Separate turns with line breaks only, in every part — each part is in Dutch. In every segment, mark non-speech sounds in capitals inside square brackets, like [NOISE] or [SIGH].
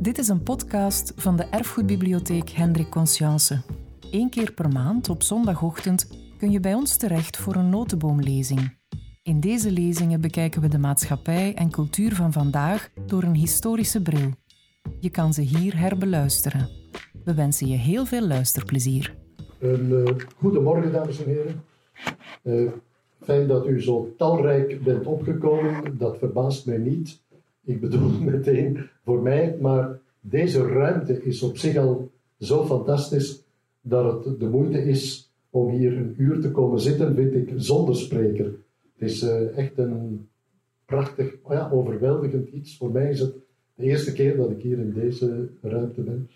Dit is een podcast van de Erfgoedbibliotheek Hendrik Conscience. Eén keer per maand op zondagochtend kun je bij ons terecht voor een notenboomlezing. In deze lezingen bekijken we de maatschappij en cultuur van vandaag door een historische bril. Je kan ze hier herbeluisteren. We wensen je heel veel luisterplezier.
Een uh, goedemorgen, dames en heren. Uh, fijn dat u zo talrijk bent opgekomen. Dat verbaast mij niet. Ik bedoel [LAUGHS] meteen voor mij, maar deze ruimte is op zich al zo fantastisch dat het de moeite is om hier een uur te komen zitten, vind ik, zonder spreker. Het is uh, echt een prachtig, oh ja, overweldigend iets. Voor mij is het de eerste keer dat ik hier in deze ruimte ben.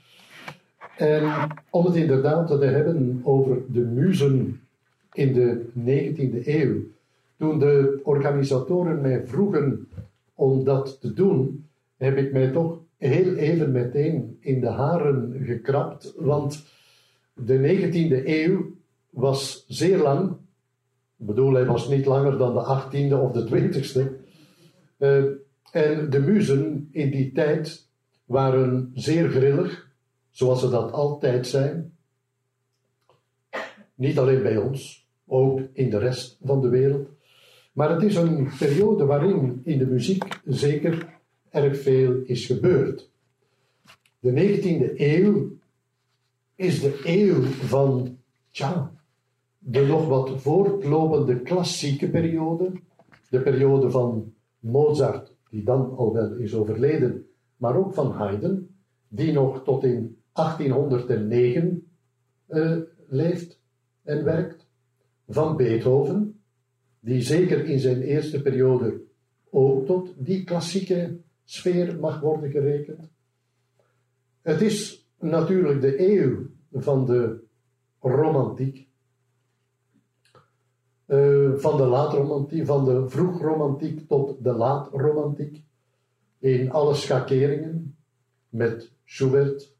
En om het inderdaad te hebben over de muzen in de 19e eeuw. Toen de organisatoren mij vroegen om dat te doen, heb ik mij toch heel even meteen in de haren gekrapt. Want de 19e eeuw was zeer lang. Ik bedoel, hij was niet langer dan de 18e of de 20e. Uh, en de muzen in die tijd waren zeer grillig, zoals ze dat altijd zijn. Niet alleen bij ons, ook in de rest van de wereld. Maar het is een periode waarin in de muziek zeker erg veel is gebeurd. De 19e eeuw is de eeuw van, tja, de nog wat voortlopende klassieke periode, de periode van Mozart, die dan al wel is overleden, maar ook van Haydn, die nog tot in 1809 uh, eh, leeft en werkt, van Beethoven, die zeker in zijn eerste periode ook tot die klassieke sfeer mag worden gerekend. Het is natuurlijk de eeuw van de romantiek, uh, van de laatromantiek, van de vroegromantiek tot de laatromantiek, in alle schakeringen, met Schubert,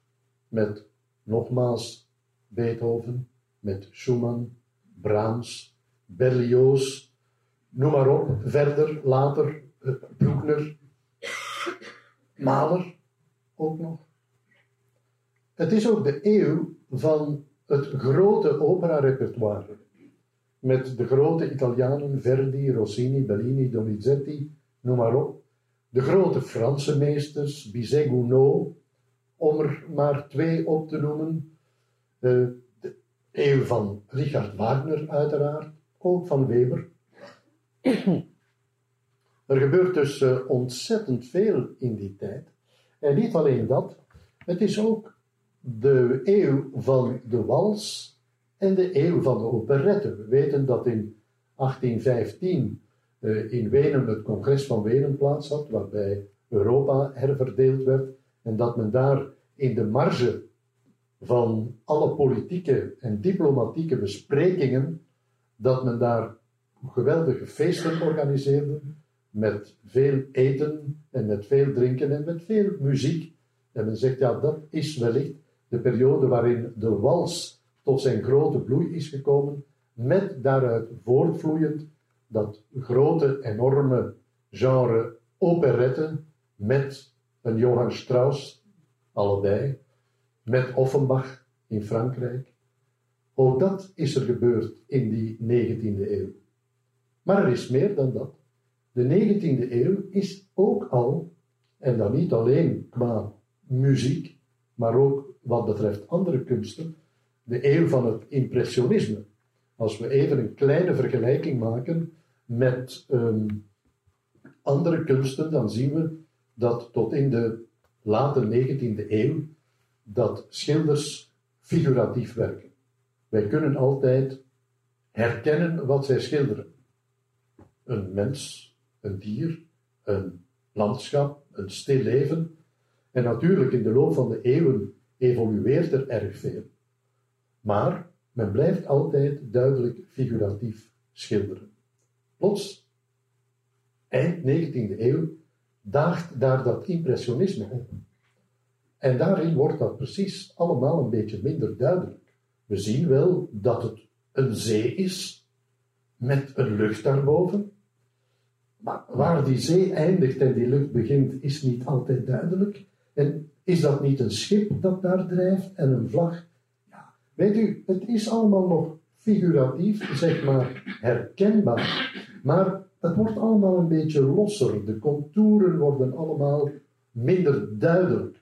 met nogmaals Beethoven, met Schumann, Brahms, Berlioz, noem maar op, verder, later, uh, Bruckner, Mahler ook nog. Het is ook de eeuw van het grote opera-repertoire. Met de grote Italianen Verdi, Rossini, Bellini, Donizetti, noem maar op. De grote Franse meesters, Bizet, Gounod, om er maar twee op te noemen. Uh, de eeuw van Richard Wagner, uiteraard, ook van Weber. Er gebeurt dus uh, ontzettend veel in die tijd. En niet alleen dat, het is ook de eeuw van de wals en de eeuw van de operette. We weten dat in 1815 uh, in Wenen het congres van Wenen plaats had, waarbij Europa herverdeeld werd en dat men daar in de marge van alle politieke en diplomatieke besprekingen, dat men daar geweldige feesten organiseerde, met veel eten en met veel drinken en met veel muziek. En men zegt, ja, dat is wellicht de periode waarin de wals tot zijn grote bloei is gekomen, met daaruit voortvloeiend dat grote, enorme genre operette met een Johann Strauss, allebei, met Offenbach in Frankrijk. Ook dat is er gebeurd in die 19e eeuw. Maar er is meer dan dat. De 19e eeuw is ook al, en dan niet alleen qua muziek, maar ook wat betreft andere kunsten, de eeuw van het impressionisme. Als we even een kleine vergelijking maken met um, andere kunsten, dan zien we dat tot in de late 19e eeuw dat schilders figuratief werken. Wij kunnen altijd herkennen wat zij schilderen. Een mens, een dier, een landschap, een stil leven. En natuurlijk, in de loop van de eeuwen evolueert er erg veel. Maar men blijft altijd duidelijk figuratief schilderen. Plots, eind 19e eeuw, daagt daar dat impressionisme op. En daarin wordt dat precies allemaal een beetje minder duidelijk. We zien wel dat het een zee is, met een lucht daarboven, maar waar die zee eindigt en die lucht begint, is niet altijd duidelijk. En is dat niet een schip dat daar drijft en een vlag? Ja, weet u, het is allemaal nog figuratief, zeg maar, herkenbaar. Maar het wordt allemaal een beetje losser. De contouren worden allemaal minder duidelijk.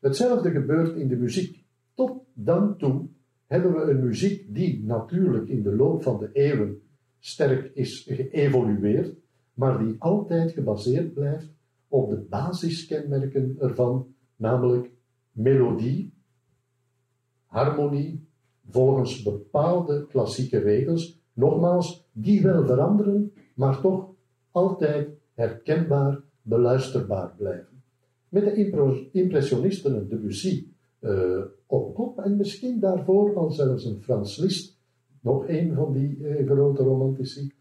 Hetzelfde gebeurt in de muziek. Tot dan toe hebben we een muziek die natuurlijk in de loop van de eeuwen sterk is geëvolueerd, maar die altijd gebaseerd blijft op de basiskenmerken ervan, namelijk melodie, harmonie, volgens bepaalde klassieke regels, nogmaals, die wel veranderen, maar toch altijd herkenbaar, beluisterbaar blijven. Met de impressionisten, Debussy, uh, op kop en misschien daarvoor al zelfs een Frans Liszt, nog een van die uh, grote romantici,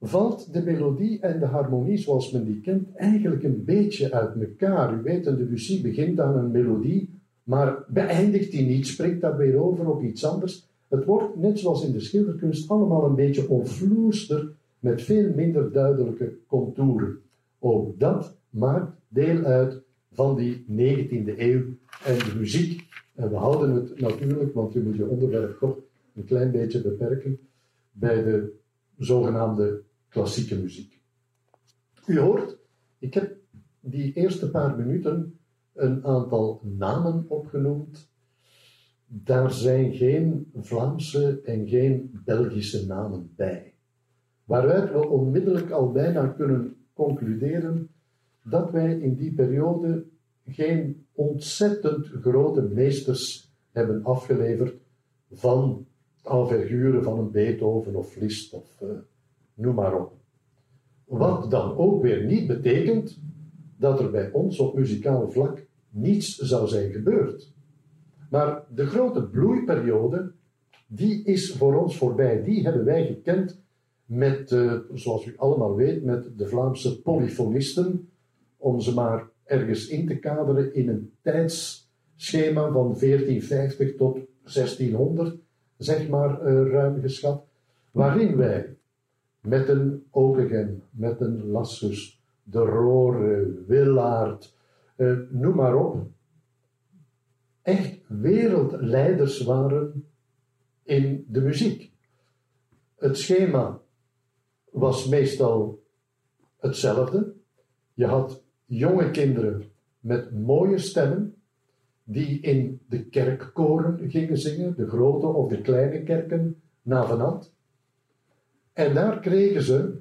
valt de melodie en de harmonie zoals men die kent eigenlijk een beetje uit elkaar. U weet, een Debussy begint aan een melodie, maar beëindigt die niet, spreekt daar weer over op iets anders. Het wordt, net zoals in de schilderkunst, allemaal een beetje onvloerster met veel minder duidelijke contouren. Ook dat maakt deel uit van die 19e eeuw en de muziek. En we houden het natuurlijk, want je moet je onderwerp toch een klein beetje beperken, bij de zogenaamde klassieke muziek. U hoort, ik heb die eerste paar minuten een aantal namen opgenoemd. Daar zijn geen Vlaamse en geen Belgische namen bij. Waaruit we onmiddellijk al bijna kunnen concluderen dat wij in die periode geen ontzettend grote meesters hebben afgeleverd van envergure van een Beethoven of Liszt of uh, noem maar op. Wat dan ook weer niet betekent dat er bij ons op muzikaal vlak niets zou zijn gebeurd. Maar de grote bloeiperiode, die is voor ons voorbij. Die hebben wij gekend met, uh, zoals u allemaal weet, met de Vlaamse polyfonisten, om ze maar ergens in te kaderen in een tijdsschema van 1450 tot 1600, zeg maar uh, ruim geschat, waarin wij met een Ogegen, met een Lassus, de Roore, Willaert, uh, noem maar op, echt wereldleiders waren in de muziek. Het schema was meestal hetzelfde. Je had jonge kinderen met mooie stemmen die in de kerkkoren gingen zingen, de grote of de kleine kerken navenant. En daar kregen ze,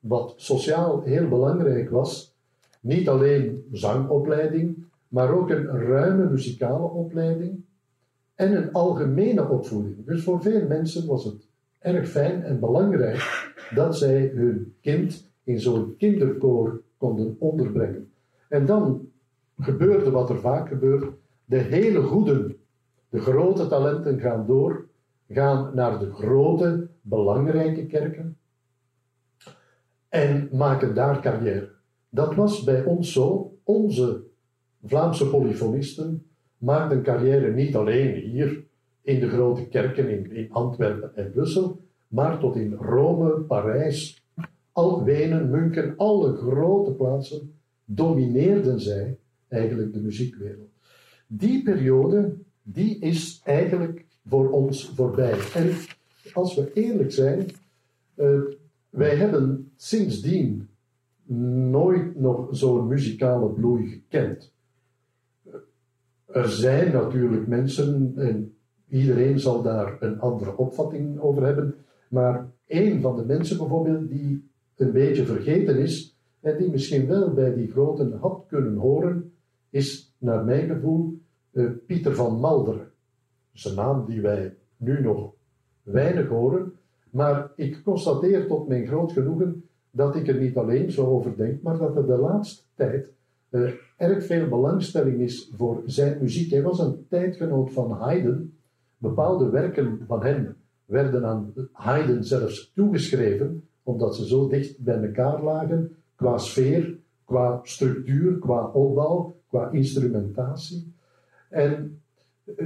wat sociaal heel belangrijk was, niet alleen zangopleiding, maar ook een ruime muzikale opleiding en een algemene opvoeding. Dus voor veel mensen was het erg fijn en belangrijk dat zij hun kind in zo'n kinderkoor konden onderbrengen. En dan gebeurde wat er vaak gebeurt: de hele goeden, de grote talenten gaan door, gaan naar de grote, belangrijke kerken en maken daar carrière. Dat was bij ons zo. Onze Vlaamse polyfonisten maakten carrière niet alleen hier in de grote kerken in, Antwerpen en Brussel, maar tot in Rome, Parijs, al Wenen, München, alle grote plaatsen domineerden zij eigenlijk de muziekwereld. Die periode, die is eigenlijk voor ons voorbij. En als we eerlijk zijn, uh, wij hebben sindsdien nooit nog zo'n muzikale bloei gekend. Er zijn natuurlijk mensen, en iedereen zal daar een andere opvatting over hebben, maar een van de mensen bijvoorbeeld die een beetje vergeten is en die misschien wel bij die grote had kunnen horen, is naar mijn gevoel uh, Pieter van Malderen. Dat is een naam die wij nu nog weinig horen, maar ik constateer tot mijn groot genoegen dat ik er niet alleen zo over denk, maar dat er de laatste tijd uh, erg veel belangstelling is voor zijn muziek. Hij was een tijdgenoot van Haydn. Bepaalde werken van hem werden aan Haydn zelfs toegeschreven, omdat ze zo dicht bij elkaar lagen, qua sfeer, qua structuur, qua opbouw, qua instrumentatie. En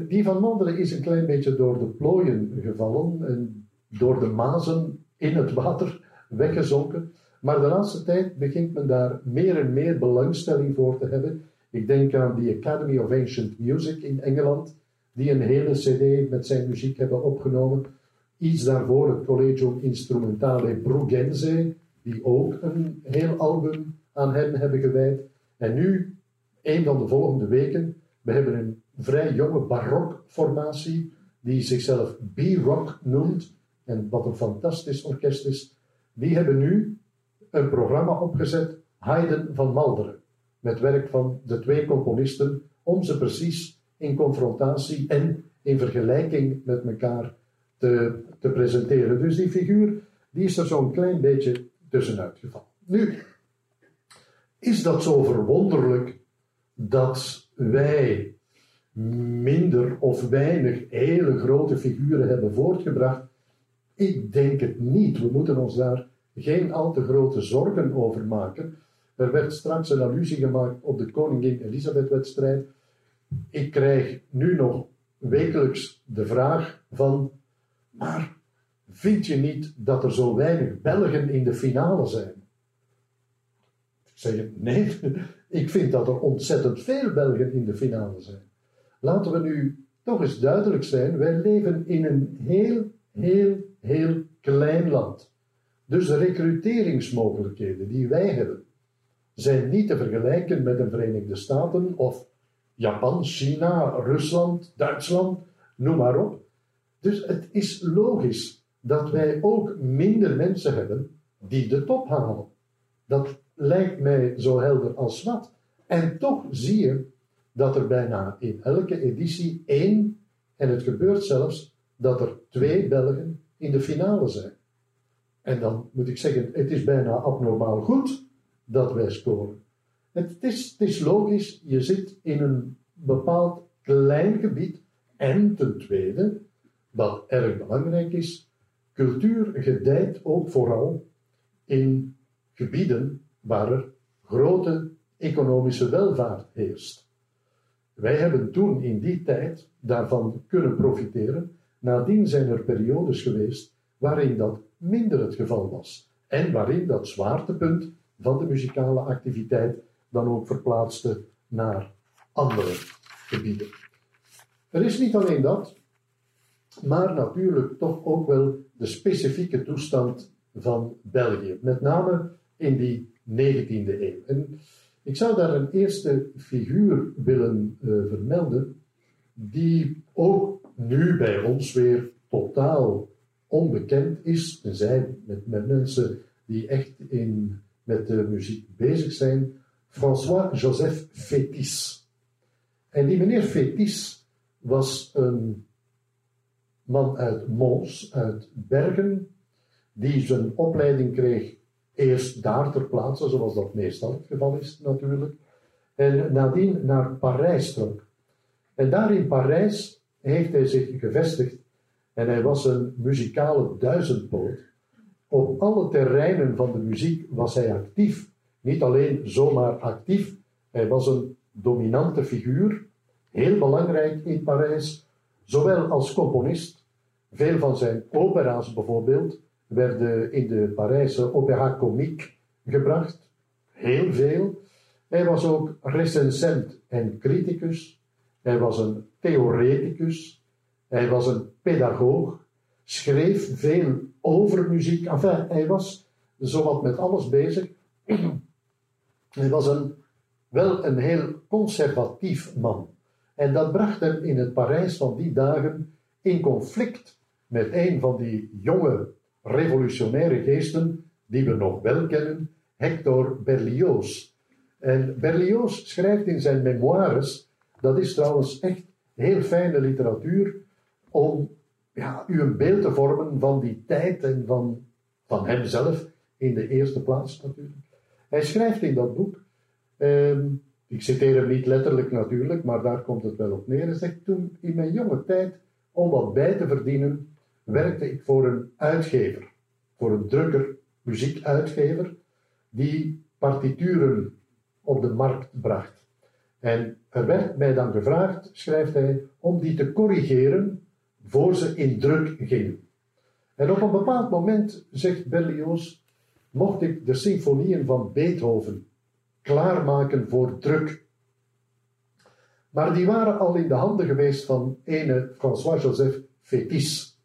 die van Mandelen is een klein beetje door de plooien gevallen en door de mazen in het water weggezonken. Maar de laatste tijd begint men daar meer en meer belangstelling voor te hebben. Ik denk aan de Academy of Ancient Music in Engeland, die een hele CD met zijn muziek hebben opgenomen. Iets daarvoor het Collegium Instrumentale Bruggense, die ook een heel album aan hem hebben gewijd. En nu, een van de volgende weken, we hebben een vrij jonge barokformatie die zichzelf B-Rock noemt en wat een fantastisch orkest is. Die hebben nu een programma opgezet, Haydn van Malderen, met werk van de twee componisten, om ze precies in confrontatie en in vergelijking met elkaar te, te presenteren. Dus die figuur, die is er zo'n klein beetje tussenuit gevallen. Nu, is dat zo verwonderlijk dat wij minder of weinig hele grote figuren hebben voortgebracht? Ik denk het niet. We moeten ons daar geen al te grote zorgen over maken. Er werd straks een allusie gemaakt op de Koningin Elisabeth-wedstrijd. Ik krijg nu nog wekelijks de vraag van, maar vind je niet dat er zo weinig Belgen in de finale zijn? Ik zeg, nee, [LAUGHS] ik vind dat er ontzettend veel Belgen in de finale zijn. Laten we nu toch eens duidelijk zijn, wij leven in een heel, heel, heel klein land. Dus de recruteringsmogelijkheden die wij hebben, zijn niet te vergelijken met de Verenigde Staten of Japan, China, Rusland, Duitsland, noem maar op. Dus het is logisch dat wij ook minder mensen hebben die de top halen. Dat lijkt mij zo helder als wat. En toch zie je dat er bijna in elke editie één, en het gebeurt zelfs dat er twee Belgen in de finale zijn. En dan moet ik zeggen, het is bijna abnormaal goed dat wij scoren. Het is, het is logisch, je zit in een bepaald klein gebied. En ten tweede, wat erg belangrijk is, cultuur gedijt ook vooral in gebieden waar er grote economische welvaart heerst. Wij hebben toen in die tijd daarvan kunnen profiteren. Nadien zijn er periodes geweest waarin dat minder het geval was. En waarin dat zwaartepunt van de muzikale activiteit dan ook verplaatste naar andere gebieden. Er is niet alleen dat, maar natuurlijk toch ook wel de specifieke toestand van België, met name in die 19e eeuw. En ik zou daar een eerste figuur willen uh, vermelden, die ook nu bij ons weer totaal onbekend is, tenzij met, met mensen die echt in, met de muziek bezig zijn, François-Joseph Fétis. En die meneer Fétis was een man uit Mons, uit Bergen, die zijn opleiding kreeg eerst daar ter plaatse, zoals dat meestal het geval is natuurlijk, en nadien naar Parijs trok. En daar in Parijs heeft hij zich gevestigd en hij was een muzikale duizendpoot. Op alle terreinen van de muziek was hij actief. Niet alleen zomaar actief, hij was een dominante figuur, heel belangrijk in Parijs, zowel als componist. Veel van zijn opera's bijvoorbeeld werden in de Parijse opéra comique gebracht, heel veel. Hij was ook recensent en criticus. Hij was een theoreticus. Hij was een pedagoog, schreef veel over muziek. Enfin, hij was zowat met alles bezig. [CLEARS THROAT] hij was een, wel een heel conservatief man. En dat bracht hem in het Parijs van die dagen in conflict met een van die jonge revolutionaire geesten die we nog wel kennen, Hector Berlioz. En Berlioz schrijft in zijn memoires, dat is trouwens echt heel fijne literatuur, om ja, u een beeld te vormen van die tijd en van, van hemzelf in de eerste plaats natuurlijk. Hij schrijft in dat boek, ehm, ik citeer hem niet letterlijk natuurlijk, maar daar komt het wel op neer. Hij zegt toen in mijn jonge tijd, om wat bij te verdienen, werkte ik voor een uitgever, voor een drukker, muziekuitgever, die partituren op de markt bracht. En er werd mij dan gevraagd, schrijft hij, om die te corrigeren voor ze in druk gingen. En op een bepaald moment, zegt Berlioz, mocht ik de symfonieën van Beethoven klaarmaken voor druk. Maar die waren al in de handen geweest van ene François-Joseph Fétis.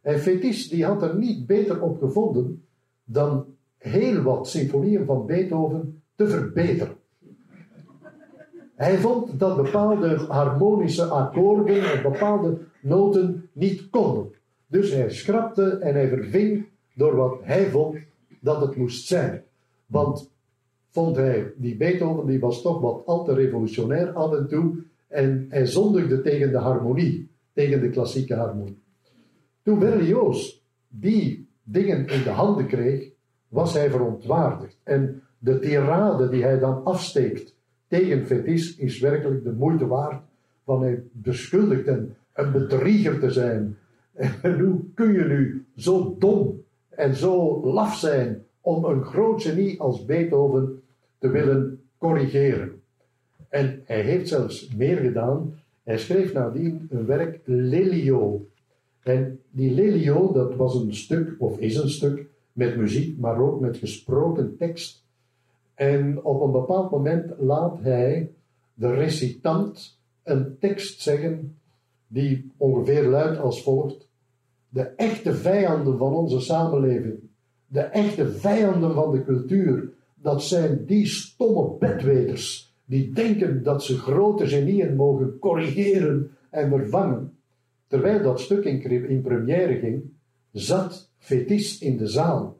En Fétis die had er niet beter op gevonden dan heel wat symfonieën van Beethoven te verbeteren. Hij vond dat bepaalde harmonische akkoorden en bepaalde noten niet konden. Dus hij schrapte en hij verving door wat hij vond dat het moest zijn. Want vond hij, die Beethoven die was toch wat al te revolutionair af en toe en hij zondigde tegen de harmonie, tegen de klassieke harmonie. Toen Berlioz die dingen in de handen kreeg, was hij verontwaardigd. En de tirade die hij dan afsteekt tegen Fetis is werkelijk de moeite waard van hij beschuldigt en een bedrieger te zijn. En hoe kun je nu zo dom en zo laf zijn om een groot genie als Beethoven te willen corrigeren? En hij heeft zelfs meer gedaan. Hij schreef nadien een werk Lelio. En die Lelio, dat was een stuk, of is een stuk, met muziek, maar ook met gesproken tekst. En op een bepaald moment laat hij de recitant een tekst zeggen die ongeveer luidt als volgt. De echte vijanden van onze samenleving, de echte vijanden van de cultuur, dat zijn die stomme bedweters die denken dat ze grote genieën mogen corrigeren en vervangen. Terwijl dat stuk in, première ging, zat Fetis in de zaal.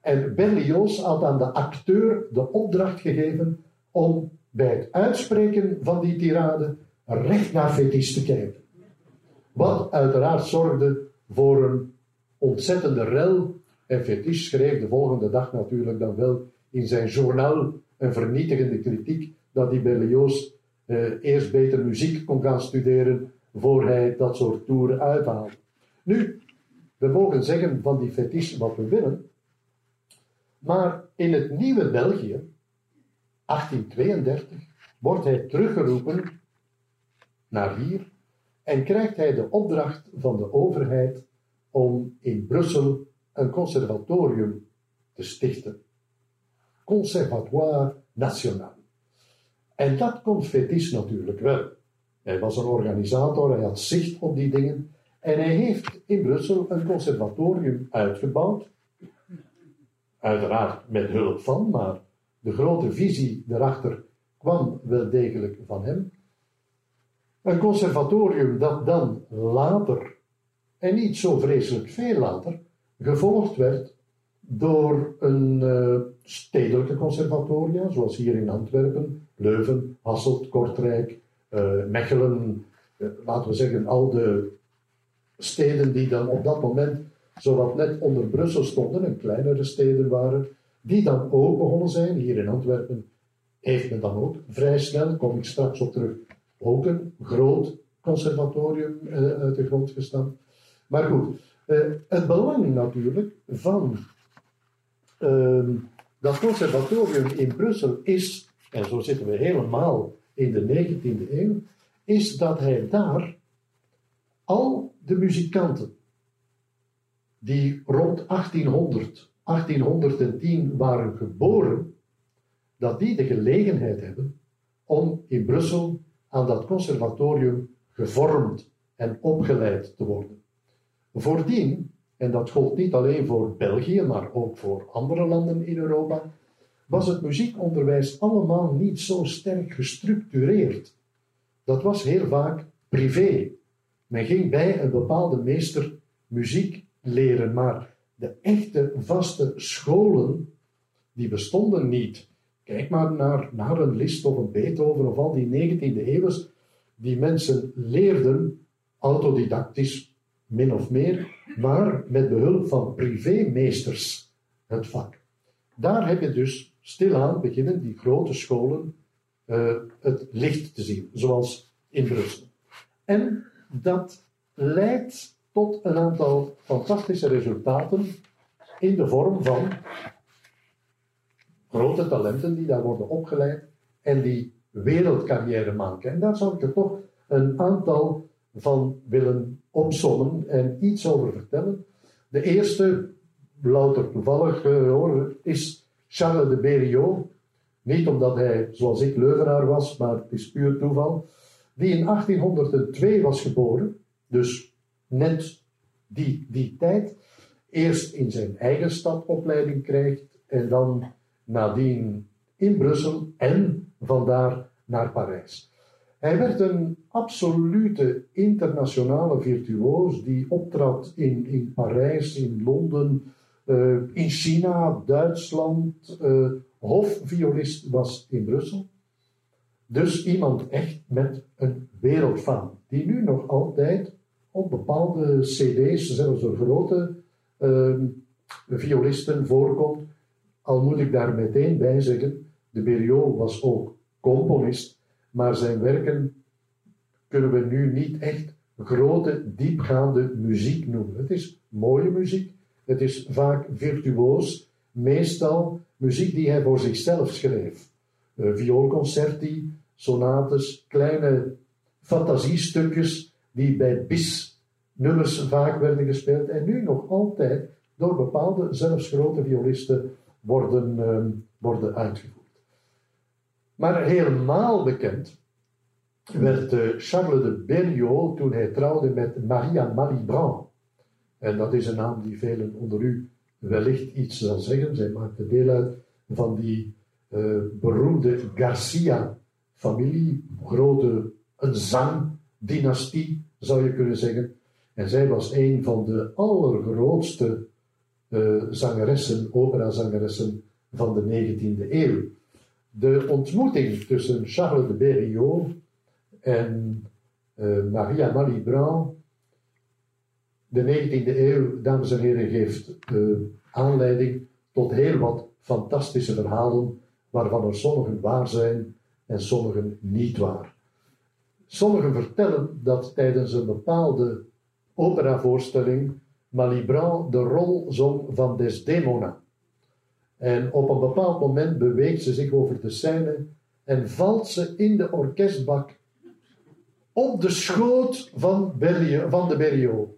En Berlioz had aan de acteur de opdracht gegeven om bij het uitspreken van die tirade recht naar Fetis te kijken. Wat uiteraard zorgde voor een ontzettende rel. En Fetis schreef de volgende dag natuurlijk dan wel in zijn journaal een vernietigende kritiek dat die Berlioz eh, eerst beter muziek kon gaan studeren voor hij dat soort toeren uithaalde. Nu, we mogen zeggen van die Fetis wat we willen, maar in het nieuwe België, 1832, wordt hij teruggeroepen naar hier en krijgt hij de opdracht van de overheid om in Brussel een conservatorium te stichten. Conservatoire National. En dat kon Fetis natuurlijk wel. Hij was een organisator, hij had zicht op die dingen. En hij heeft in Brussel een conservatorium uitgebouwd Uiteraard met hulp van, maar de grote visie daarachter kwam wel degelijk van hem. Een conservatorium dat dan later, en niet zo vreselijk veel later, gevolgd werd door een uh, stedelijke conservatoria, zoals hier in Antwerpen, Leuven, Hasselt, Kortrijk, Mechelen, uh, laten we zeggen, al de steden die dan op dat moment zowat net onder Brussel stonden en kleinere steden waren, die dan ook begonnen zijn. Hier in Antwerpen heeft men dan ook vrij snel, kom ik straks op terug, ook een groot conservatorium eh, uit de grond gestaan. Maar goed, eh, het belang natuurlijk van ehm, dat conservatorium in Brussel is, en zo zitten we helemaal in de 19e eeuw, is dat hij daar al de muzikanten die rond 1800, 1810 waren geboren, dat die de gelegenheid hebben om in Brussel aan dat conservatorium gevormd en opgeleid te worden. Voordien, en dat gold niet alleen voor België, maar ook voor andere landen in Europa, was het muziekonderwijs allemaal niet zo sterk gestructureerd. Dat was heel vaak privé. Men ging bij een bepaalde meester muziek leren. Maar de echte vaste scholen, die bestonden niet. Kijk maar naar, naar een Liszt of een Beethoven of al die 19e eeuwers. Die mensen leerden autodidactisch, min of meer, maar met behulp van privémeesters het vak. Daar heb je dus stilaan beginnen die grote scholen uh, het licht te zien, zoals in Brussel. En dat leidt tot een aantal fantastische resultaten in de vorm van grote talenten die daar worden opgeleid en die wereldcarrière maken. En daar zou ik er toch een aantal van willen opzommen en iets over vertellen. De eerste, louter toevallig uh, is Charles de Berriot, Niet omdat hij, zoals ik, Leuvenaar was, maar het is puur toeval. Die in 1802 was geboren, dus net die, die tijd. Eerst in zijn eigen stad opleiding krijgt en dan nadien in Brussel en vandaar naar Parijs. Hij werd een absolute internationale virtuoos die optrad in, in Parijs, in Londen, uh, in China, Duitsland. Uh, hofviolist was in Brussel. Dus iemand echt met een wereldfaam, die nu nog altijd op bepaalde CD's, zelfs door grote uh, violisten, voorkomt. Al moet ik daar meteen bij zeggen, de Berriot was ook componist, maar zijn werken kunnen we nu niet echt grote, diepgaande muziek noemen. Het is mooie muziek, het is vaak virtuoos, meestal muziek die hij voor zichzelf schreef. Uh, vioolconcerti, sonates, kleine fantasiestukjes die bij bis nummers vaak werden gespeeld en nu nog altijd door bepaalde, zelfs grote violisten worden, uh, worden uitgevoerd. Maar helemaal bekend werd uh, Charles de Berriot toen hij trouwde met Maria Malibran. En dat is een naam die velen onder u wellicht iets zal zeggen. Zij maakte deel uit van die uh, beroemde Garcia-familie, grote een zangdynastie zou je kunnen zeggen. En zij was een van de allergrootste uh, zangeressen, operazangeressen van de 19e eeuw. De ontmoeting tussen Charles de Berriot en uh, Maria Malibran, de 19e eeuw, dames en heren, geeft uh, aanleiding tot heel wat fantastische verhalen, waarvan er sommigen waar zijn en sommigen niet waar. Sommigen vertellen dat tijdens een bepaalde operavoorstelling Malibran de rol zong van Desdemona. En op een bepaald moment beweegt ze zich over de scène en valt ze in de orkestbak op de schoot van, van de Berriot.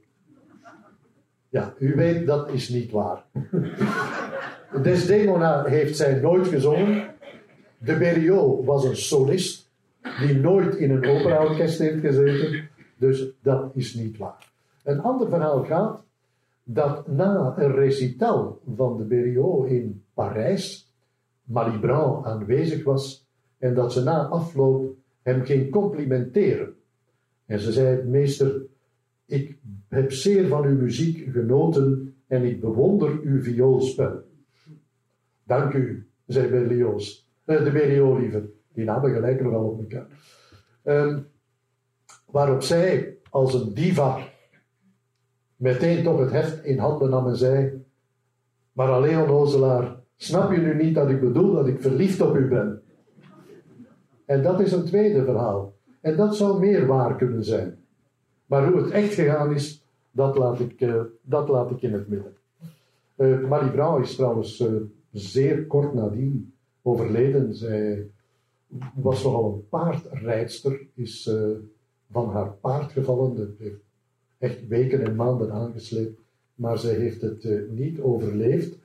Ja, u weet, dat is niet waar. Desdemona heeft zij nooit gezongen. De Berriot was een solist die nooit in een operaorkest heeft gezeten. Dus dat is niet waar. Een ander verhaal gaat dat na een recital van de Berriot in Parijs, Malibran aanwezig was en dat ze na afloop hem ging complimenteren. En ze zei: Meester, ik heb zeer van uw muziek genoten en ik bewonder uw vioolspel. Dank u, zei Berlioz. Eh, de Berlioz liever. Die namen gelijk nogal op elkaar. Um, waarop zij, als een diva, meteen toch het heft in handen nam en zei: Maar alleen onnozelaar, snap je nu niet dat ik bedoel dat ik verliefd op u ben? En dat is een tweede verhaal. En dat zou meer waar kunnen zijn. Maar hoe het echt gegaan is, dat laat ik, uh, dat laat ik in het midden. Uh, Marie Brouw is trouwens uh, zeer kort nadien overleden. Zij was nogal een paardrijdster, is van haar paard gevallen. Dat heeft echt weken en maanden aangesleept, maar zij heeft het niet overleefd.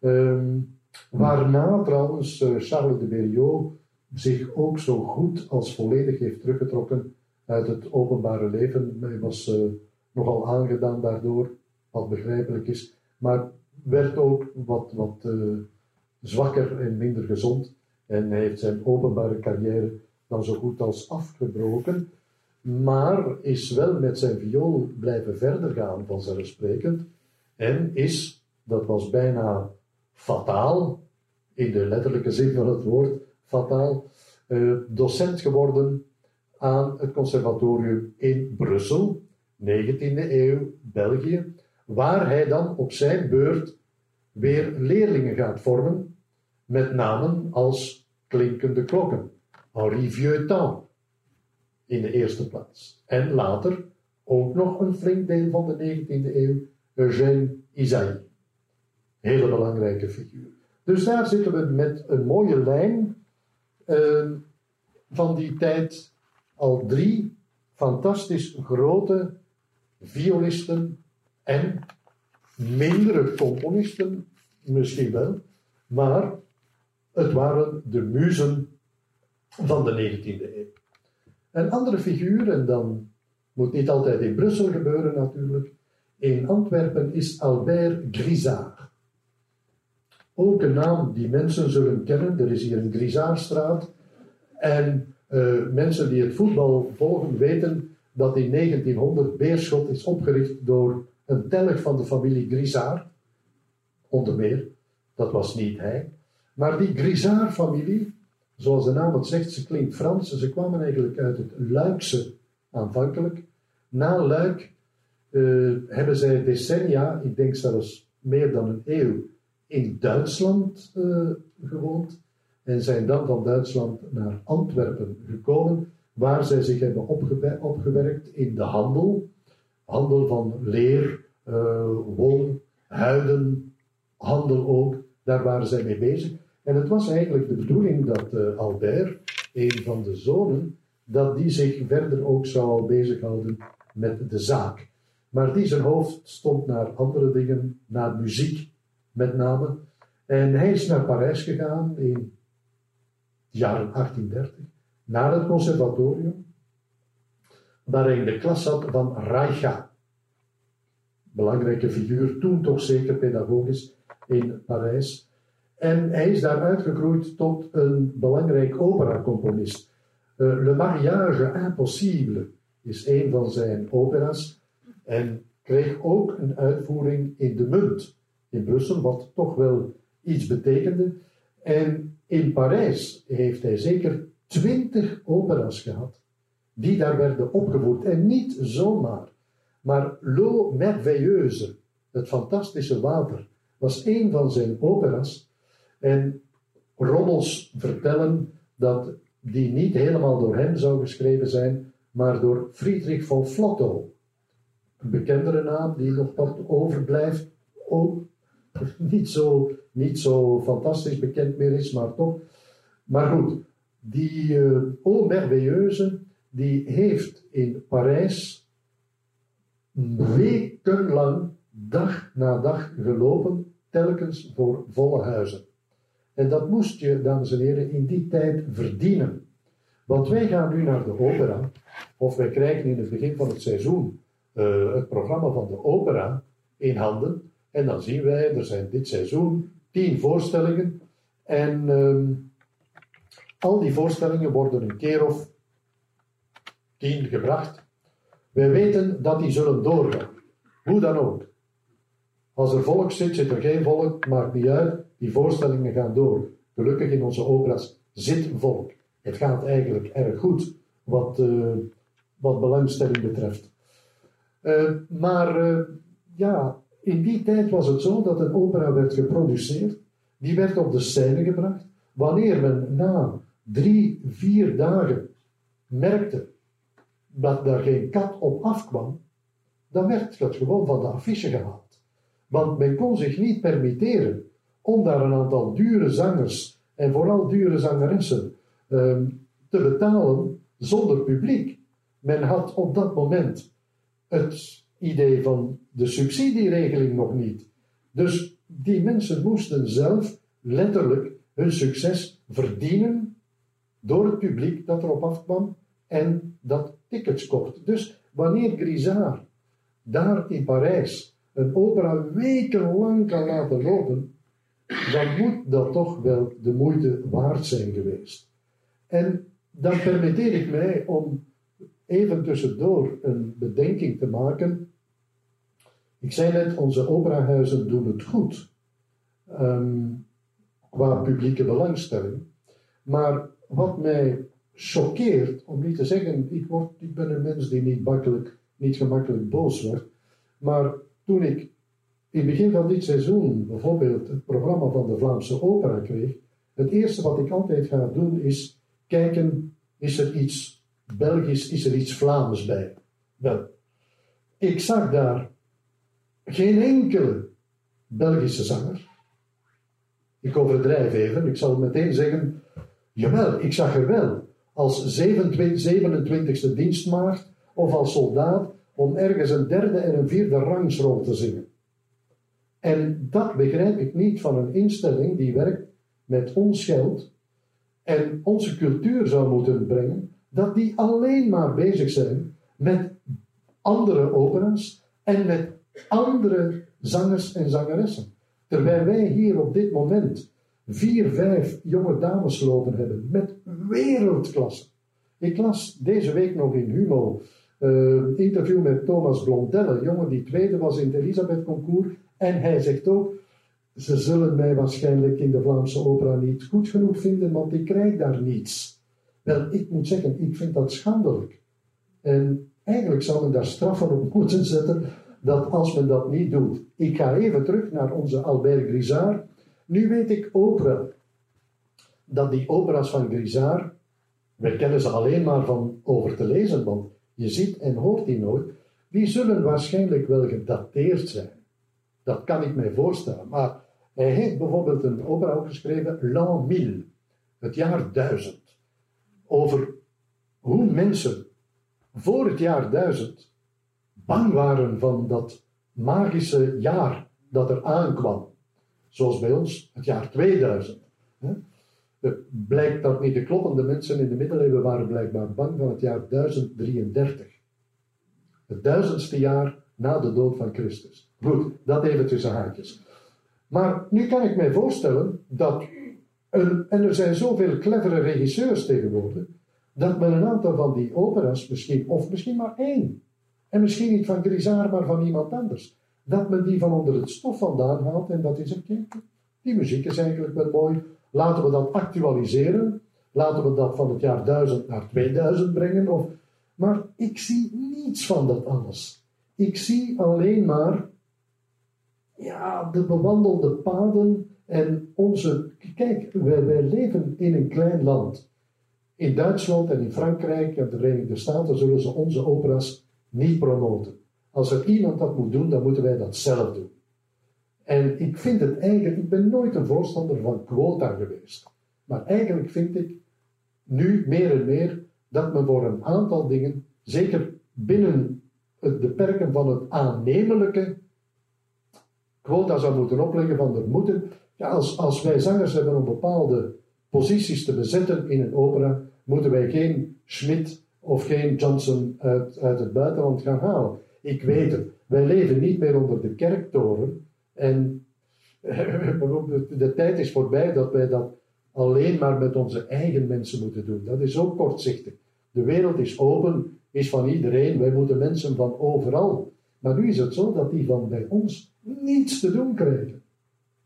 Um, waarna trouwens Charles de Berriot zich ook zo goed als volledig heeft teruggetrokken uit het openbare leven. Hij was uh, nogal aangedaan daardoor, wat begrijpelijk is, maar werd ook wat, wat uh, zwakker en minder gezond. En hij heeft zijn openbare carrière dan zo goed als afgebroken, maar is wel met zijn viool blijven verder gaan, vanzelfsprekend. En is, dat was bijna fataal, in de letterlijke zin van het woord, fataal, uh, docent geworden aan het conservatorium in Brussel, 19e eeuw, België, waar hij dan op zijn beurt weer leerlingen gaat vormen, met namen als klinkende klokken, Henri Vieuxtemps in de eerste plaats. En later ook nog een flink deel van de 19e eeuw, Eugène Isaïe. Hele belangrijke figuur. Dus daar zitten we met een mooie lijn uh, van die tijd al drie fantastisch grote violisten en mindere componisten, misschien wel, maar Het waren de muzen van de 19e eeuw. Een andere figuur, en dan moet niet altijd in Brussel gebeuren natuurlijk, in Antwerpen is Albert Grisard. Ook een naam die mensen zullen kennen. Er is hier een Grisardstraat. En mensen die het voetbal volgen weten dat in 1900 Beerschot is opgericht door een telg van de familie Grisard. Onder meer, dat was niet hij. Maar die Grisard-familie, zoals de naam het zegt, ze klinkt Frans. Ze kwamen eigenlijk uit het Luikse aanvankelijk. Na Luik uh, hebben zij decennia, ik denk zelfs meer dan een eeuw, in Duitsland uh, gewoond. En zijn dan van Duitsland naar Antwerpen gekomen, waar zij zich hebben opgewerkt in de handel. Handel van leer, uh, wol, huiden, handel ook. Daar waren zij mee bezig. En het was eigenlijk de bedoeling dat uh, Albert, een van de zonen, dat die zich verder ook zou bezighouden met de zaak. Maar die zijn hoofd stond naar andere dingen, naar muziek met name. En hij is naar Parijs gegaan in jaren 1830, naar het conservatorium, waar hij in de klas zat van Reicha. Belangrijke figuur, toen toch zeker pedagogisch in Parijs. En hij is daar uitgegroeid tot een belangrijk operacomponist. Uh, Le Mariage Impossible is een van zijn opera's en kreeg ook een uitvoering in de munt in Brussel, wat toch wel iets betekende. En in Parijs heeft hij zeker twintig opera's gehad, die daar werden opgevoerd. En niet zomaar, maar L'eau merveilleuse, het fantastische water, was een van zijn opera's. En rommels vertellen dat die niet helemaal door hem zou geschreven zijn, maar door Friedrich von Flotto. Een bekendere naam die nog wat overblijft, ook [LAUGHS] niet zo, niet zo fantastisch bekend meer is, maar toch. Maar goed, die uh, O Merveilleuse, die heeft in Parijs wekenlang, dag na dag gelopen, telkens voor volle huizen. En dat moest je, dames en heren, in die tijd verdienen. Want wij gaan nu naar de opera, of wij krijgen in het begin van het seizoen uh, het programma van de opera in handen. En dan zien wij, er zijn dit seizoen tien voorstellingen. En um, al die voorstellingen worden een keer of tien gebracht. Wij weten dat die zullen doorgaan. Hoe dan ook. Als er volk zit, zit er geen volk, maakt niet uit. Die voorstellingen gaan door. Gelukkig in onze opera's zit volk. Het gaat eigenlijk erg goed wat, uh, wat belangstelling betreft. Uh, maar uh, ja, in die tijd was het zo dat een opera werd geproduceerd, die werd op de scène gebracht. Wanneer men na drie, vier dagen merkte dat daar geen kat op afkwam, dan werd het gewoon van de affiche gehaald. Want men kon zich niet permitteren om daar een aantal dure zangers en vooral dure zangeressen um, te betalen zonder publiek. Men had op dat moment het idee van de subsidieregeling nog niet. Dus die mensen moesten zelf letterlijk hun succes verdienen door het publiek dat erop afkwam en dat tickets kocht. Dus wanneer Grisard daar in Parijs een opera wekenlang kan laten lopen, dan moet dat toch wel de moeite waard zijn geweest. En dan permitteer ik mij om even tussendoor een bedenking te maken ik zei net, onze operahuizen doen het goed um, qua publieke belangstelling. Maar wat mij choqueert, om niet te zeggen, ik, word, ik ben een mens die niet, makkelijk, niet gemakkelijk boos wordt. Maar toen ik in het begin van dit seizoen bijvoorbeeld het programma van de Vlaamse opera kreeg, het eerste wat ik altijd ga doen is kijken, is er iets Belgisch, is er iets Vlaams bij? Wel, ik zag daar geen enkele Belgische zanger. Ik overdrijf even, ik zal meteen zeggen, jawel, ik zag er wel als 27e dienstmaagd of als soldaat om ergens een derde en een vierde rangsrol te zingen. En dat begrijp ik niet van een instelling die werkt met ons geld en onze cultuur zou moeten brengen, dat die alleen maar bezig zijn met andere opera's en met andere zangers en zangeressen. Terwijl wij hier op dit moment vier, vijf jonge dames lopen hebben met wereldklasse. Ik las deze week nog in Humo een uh, interview met Thomas Blondelle, jongen die tweede was in het Elisabeth Concours. En hij zegt ook, ze zullen mij waarschijnlijk in de Vlaamse opera niet goed genoeg vinden, want ik krijg daar niets. Wel, ik moet zeggen, ik vind dat schandelijk. En eigenlijk zou men daar straffen op moeten zetten, dat als men dat niet doet. Ik ga even terug naar onze Albert Grisard. Nu weet ik wel dat die operas van Grisard, wij kennen ze alleen maar van over te lezen, want je ziet en hoort die nooit, die zullen waarschijnlijk wel gedateerd zijn. Dat kan ik mij voorstellen. Maar hij heeft bijvoorbeeld een opera geschreven, L'an 1000, het jaar 1000, over hoe mensen voor het jaar 1000 bang waren van dat magische jaar dat er aankwam. Zoals bij ons het jaar 2000. Het blijkt dat niet de kloppende mensen in de middeleeuwen waren blijkbaar bang van het jaar 1033. Het duizendste jaar na de dood van Christus. Goed, dat even tussen haakjes. Maar nu kan ik mij voorstellen dat, en er zijn zoveel clevere regisseurs tegenwoordig, dat men een aantal van die operas misschien, of misschien maar één, en misschien niet van Grisard, maar van iemand anders, dat men die van onder het stof vandaan haalt en dat is een die muziek is eigenlijk wel mooi, laten we dat actualiseren, laten we dat van het jaar 1000 naar 2000 brengen, of, maar ik zie niets van dat alles. Ik zie alleen maar ja, de bewandelde paden en onze. Kijk, wij, wij leven in een klein land. In Duitsland en in Frankrijk en de Verenigde Staten zullen ze onze operas niet promoten. Als er iemand dat moet doen, dan moeten wij dat zelf doen. En ik vind het eigenlijk, ik ben nooit een voorstander van quota geweest. Maar eigenlijk vind ik nu meer en meer dat men voor een aantal dingen, zeker binnen de perken van het aannemelijke, quota zou moeten opleggen van er moeten. Ja, als, als wij zangers hebben om bepaalde posities te bezetten in een opera, moeten wij geen Schmidt of geen Johnson uit, het buitenland gaan halen. Ik weet het, wij leven niet meer onder de kerktoren en [LAUGHS] de tijd is voorbij dat wij dat alleen maar met onze eigen mensen moeten doen. Dat is ook kortzichtig. De wereld is open, is van iedereen. Wij moeten mensen van overal. Maar nu is het zo dat die van bij ons niets te doen krijgen.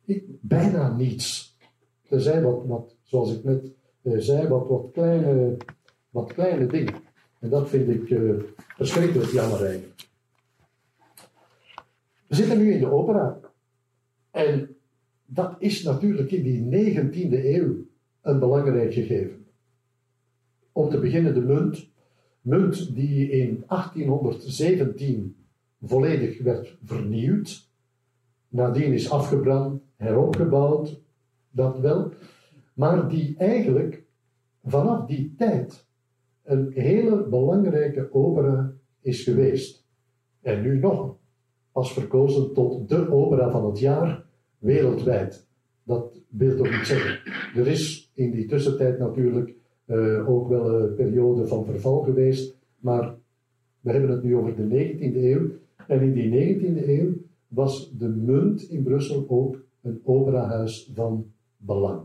Ik, bijna niets. Er zijn wat, wat zoals ik net eh, zei, wat, wat, kleine, wat kleine dingen. En dat vind ik uh, verschrikkelijk jammer eigenlijk. We zitten nu in de opera. En dat is natuurlijk in die 19e eeuw een belangrijk gegeven. Om te beginnen de munt. Munt die in 1817 volledig werd vernieuwd. Nadien is afgebrand, heropgebouwd, dat wel. Maar die eigenlijk vanaf die tijd een hele belangrijke opera is geweest. En nu nog, als verkozen tot de opera van het jaar wereldwijd. Dat wil toch niet zeggen. Er is in die tussentijd natuurlijk uh, ook wel een periode van verval geweest, maar we hebben het nu over de 19e eeuw. En in die 19e eeuw was de munt in Brussel ook een operahuis van belang.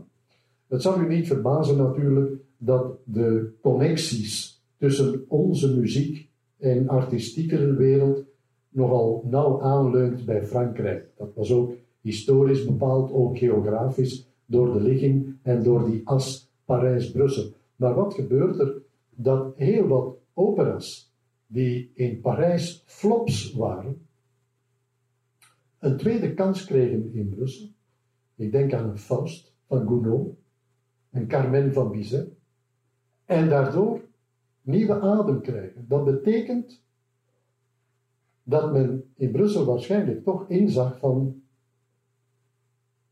Het zal u niet verbazen natuurlijk dat de connecties tussen onze muziek en artistieke wereld nogal nauw aanleunt bij Frankrijk. Dat was ook historisch bepaald, ook geografisch, door de ligging en door die as Parijs-Brussel. Maar wat gebeurt er? Dat heel wat operas die in Parijs flops waren, een tweede kans kregen in Brussel. Ik denk aan een Faust van Gounod, een Carmen van Bizet, en daardoor nieuwe adem krijgen. Dat betekent dat men in Brussel waarschijnlijk toch inzag van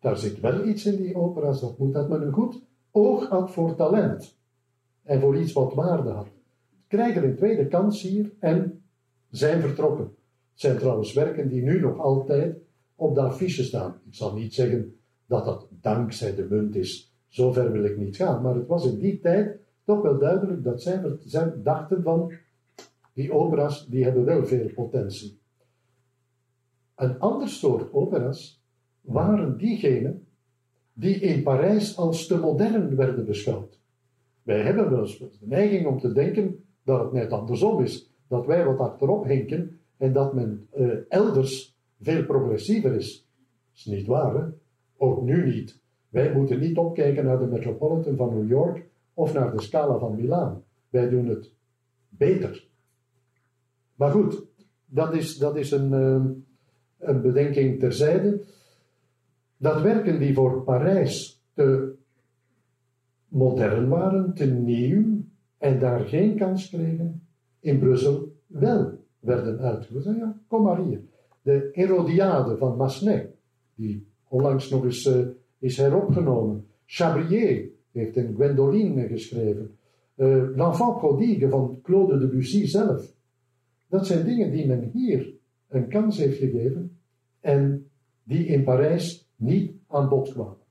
daar zit wel iets in die opera's, dat moet dat men een goed oog had voor talent en voor iets wat waarde had. Krijgen een tweede kans hier en zijn vertrokken. Het zijn trouwens werken die nu nog altijd op de affiche staan. Ik zal niet zeggen dat dat dankzij de munt is zover wil ik niet gaan. Maar het was in die tijd toch wel duidelijk dat zij, zij dachten van, die opera's die hebben wel veel potentie. Een ander soort opera's waren diegenen die in Parijs als te modern werden beschouwd. Wij hebben wel eens de neiging om te denken dat het net andersom is. Dat wij wat achterop hinken en dat men uh, elders veel progressiever is. Dat is niet waar, hè? Ook nu niet. Wij moeten niet opkijken naar de Metropolitan van New York of naar de Scala van Milaan. Wij doen het beter. Maar goed, dat is, dat is een, uh, een bedenking terzijde. Dat werken die voor Parijs te modern waren, te nieuw en daar geen kans kregen, in Brussel wel werden uitgevoerd. Kom maar hier. De Herodiade van Massenet, die onlangs nog eens uh, is heropgenomen. Chabrier heeft een Gwendoline geschreven. Uh, L'Enfant prodigue van Claude Debussy zelf. Dat zijn dingen die men hier een kans heeft gegeven en die in Parijs niet aan bod kwamen.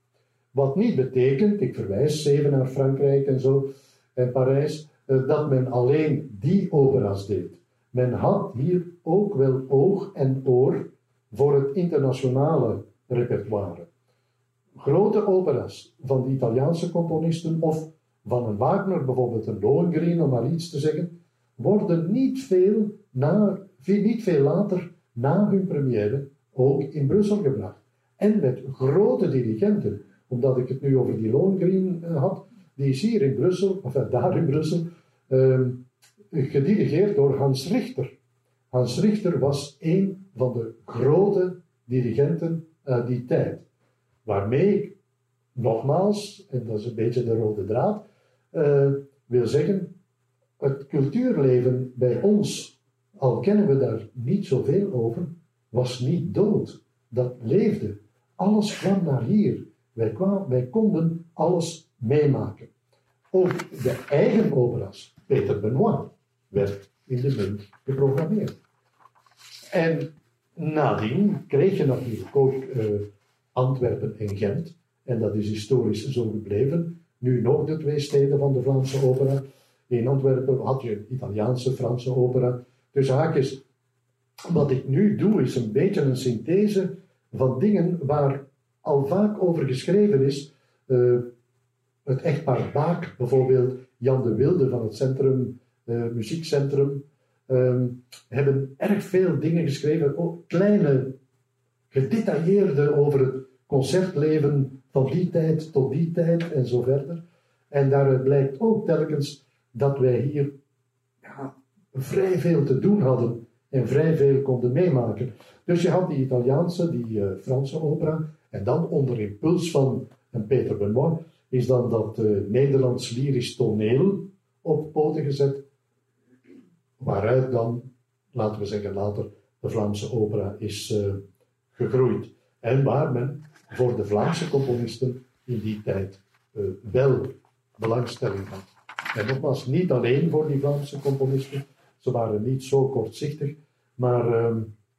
Wat niet betekent, ik verwijs zeven naar Frankrijk en zo, en Parijs, eh, dat men alleen die opera's deed. Men had hier ook wel oog en oor voor het internationale repertoire. Grote opera's van de Italiaanse componisten of van een Wagner, bijvoorbeeld een Lohengrin, om maar iets te zeggen, worden niet veel, na, niet veel later na hun première ook in Brussel gebracht. En met grote dirigenten, omdat ik het nu over die Lohengrin eh, had, die is hier in Brussel, of daar in Brussel, uh, gedirigeerd door Hans Richter. Hans Richter was een van de grote dirigenten uit die tijd. Waarmee ik nogmaals, en dat is een beetje de rode draad, uh, wil zeggen, het cultuurleven bij ons, al kennen we daar niet zoveel over, was niet dood. Dat leefde. Alles kwam naar hier. Wij, kwamen, wij konden alles meemaken. Ook de eigen opera's, Peter Benoit, werd in de munt geprogrammeerd. En nadien kreeg je natuurlijk ook uh, Antwerpen en Gent. En dat is historisch zo gebleven. Nu nog de twee steden van de Vlaamse opera. In Antwerpen had je Italiaanse, Franse opera. Dus haakjes, wat ik nu doe is een beetje een synthese van dingen waar al vaak over geschreven is. Uh, het echtpaar Baak, bijvoorbeeld Jan de Wilde van het Centrum, uh, Muziekcentrum, um, hebben erg veel dingen geschreven, ook kleine, gedetailleerde over het concertleven van die tijd tot die tijd en zo verder. En daaruit blijkt ook telkens dat wij hier ja, vrij veel te doen hadden en vrij veel konden meemaken. Dus je had die Italiaanse, die uh, Franse opera, en dan onder impuls van een Peter Benoit is dan dat uh, Nederlands lyrisch toneel op poten gezet, waaruit dan, laten we zeggen later, de Vlaamse opera is uh, gegroeid. En waar men voor de Vlaamse componisten in die tijd uh, wel belangstelling had. En nogmaals, niet alleen voor die Vlaamse componisten, ze waren niet zo kortzichtig, maar uh,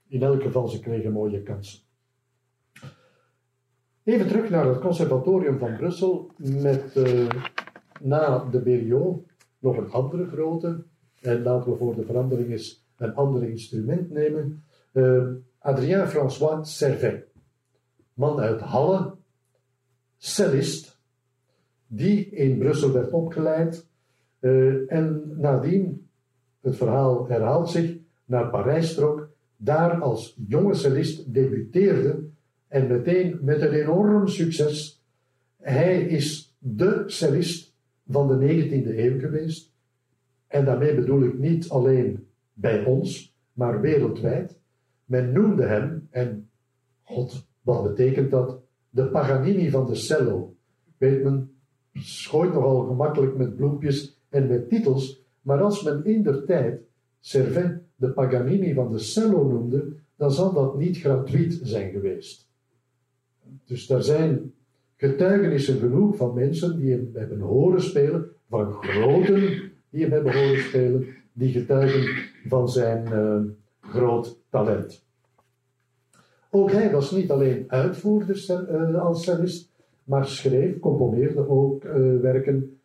in elk geval, ze kregen mooie kansen. Even terug naar het Conservatorium van Brussel met uh, na de nog een andere grote. En laten we voor de verandering eens een ander instrument nemen. Uh, Adrien François Servet, man uit Halle, cellist, die in Brussel werd opgeleid uh, en nadien, het verhaal herhaalt zich, naar Parijs trok, daar als jonge cellist debuteerde en meteen met een enorm succes. Hij is de cellist van de 19e eeuw geweest. En daarmee bedoel ik niet alleen bij ons, maar wereldwijd. Men noemde hem, en god, wat betekent dat? De Paganini van de cello. Weet men, schooit nogal gemakkelijk met bloempjes en met titels, maar als men in der tijd Servet de Paganini van de cello noemde, dan zal dat niet gratuit zijn geweest. Dus er zijn getuigenissen genoeg van mensen die hem hebben horen spelen, van groten die hem hebben horen spelen, die getuigen van zijn uh, groot talent. Ook hij was niet alleen uitvoerder uh, als cellist, maar schreef, componeerde ook uh, werken.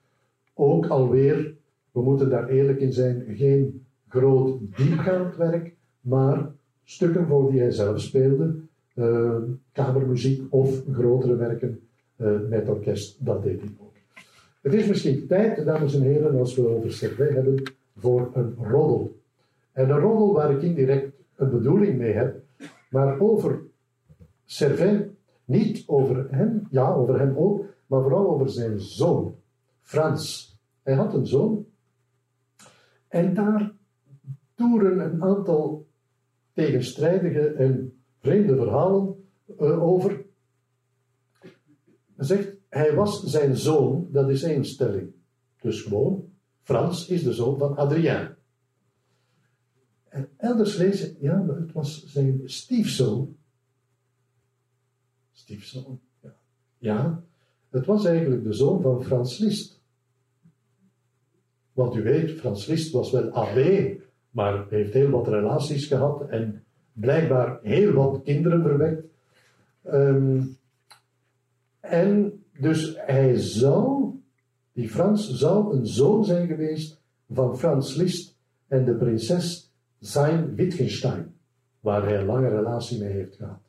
Ook alweer, we moeten daar eerlijk in zijn, geen groot diepgaand werk, maar stukken voor die hij zelf speelde, uh, kamermuziek of grotere werken uh, met orkest, dat deed hij ook. Het is misschien tijd, dames en heren, als we over Servet hebben, voor een roddel. En een roddel waar ik indirect een bedoeling mee heb, maar over Servet, niet over hem, ja, over hem ook, maar vooral over zijn zoon, Frans. Hij had een zoon en daar toeren een aantal tegenstrijdige en vreemde verhalen uh, over. Hij zegt, hij was zijn zoon, dat is één stelling. Dus gewoon, Frans is de zoon van Adrien. Elders lezen, ja, maar het was zijn stiefzoon. Stiefzoon, ja. Ja, het was eigenlijk de zoon van Frans Liszt. Want u weet, Frans Liszt was wel AB, maar heeft heel wat relaties gehad en blijkbaar heel wat kinderen verwekt. Um, en dus hij zou, die Frans, zou een zoon zijn geweest van Frans Liszt en de prinses zijn Wittgenstein, waar hij een lange relatie mee heeft gehad.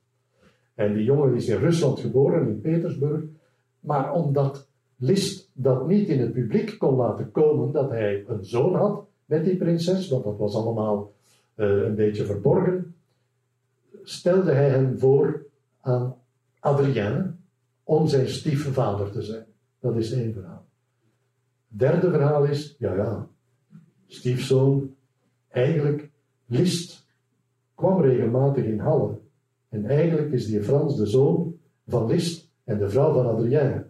En die jongen is in Rusland geboren, in Petersburg, maar omdat Liszt dat niet in het publiek kon laten komen, dat hij een zoon had met die prinses, want dat was allemaal uh, een beetje verborgen, stelde hij hem voor aan Adrienne om zijn stiefvader te zijn. Dat is één verhaal. Derde verhaal is, ja ja, stiefzoon, eigenlijk List kwam regelmatig in Halle. En eigenlijk is die Frans de zoon van List en de vrouw van Adrien.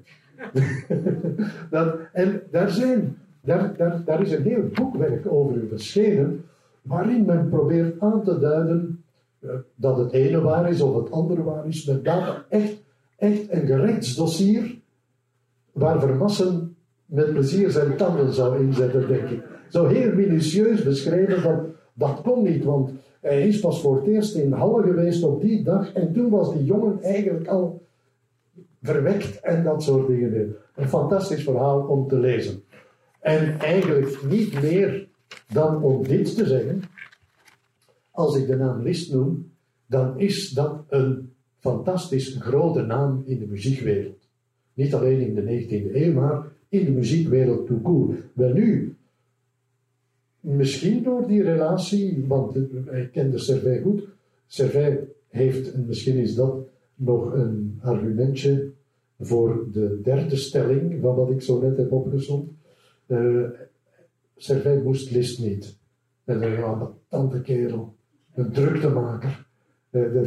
[LAUGHS] dat, en daar, zijn, daar, daar, daar is een heel boekwerk over verschenen, waarin men probeert aan te duiden uh, dat het ene waar is of het andere waar is. Met data echt, echt een gerechtsdossier waar Vermassen met plezier zijn tanden zou inzetten, denk ik. Zo heel minutieus beschreven van dat kon niet, want hij is pas voor het eerst in Halle geweest op die dag en toen was die jongen eigenlijk al verwekt en dat soort dingen. Een fantastisch verhaal om te lezen. En eigenlijk niet meer dan om dit te zeggen. Als ik de naam Liszt noem, dan is dat een fantastisch grote naam in de muziekwereld. Niet alleen in de 19e eeuw, maar in de muziekwereld court. Wel nu, Misschien door die relatie, want hij kende Servet goed. Servet heeft, en misschien is dat nog een argumentje voor de derde stelling van wat ik zo net heb opgezond. Uh, moest List niet. En dan ja, wat tante kerel, een druktemaker. [LAUGHS] Uh,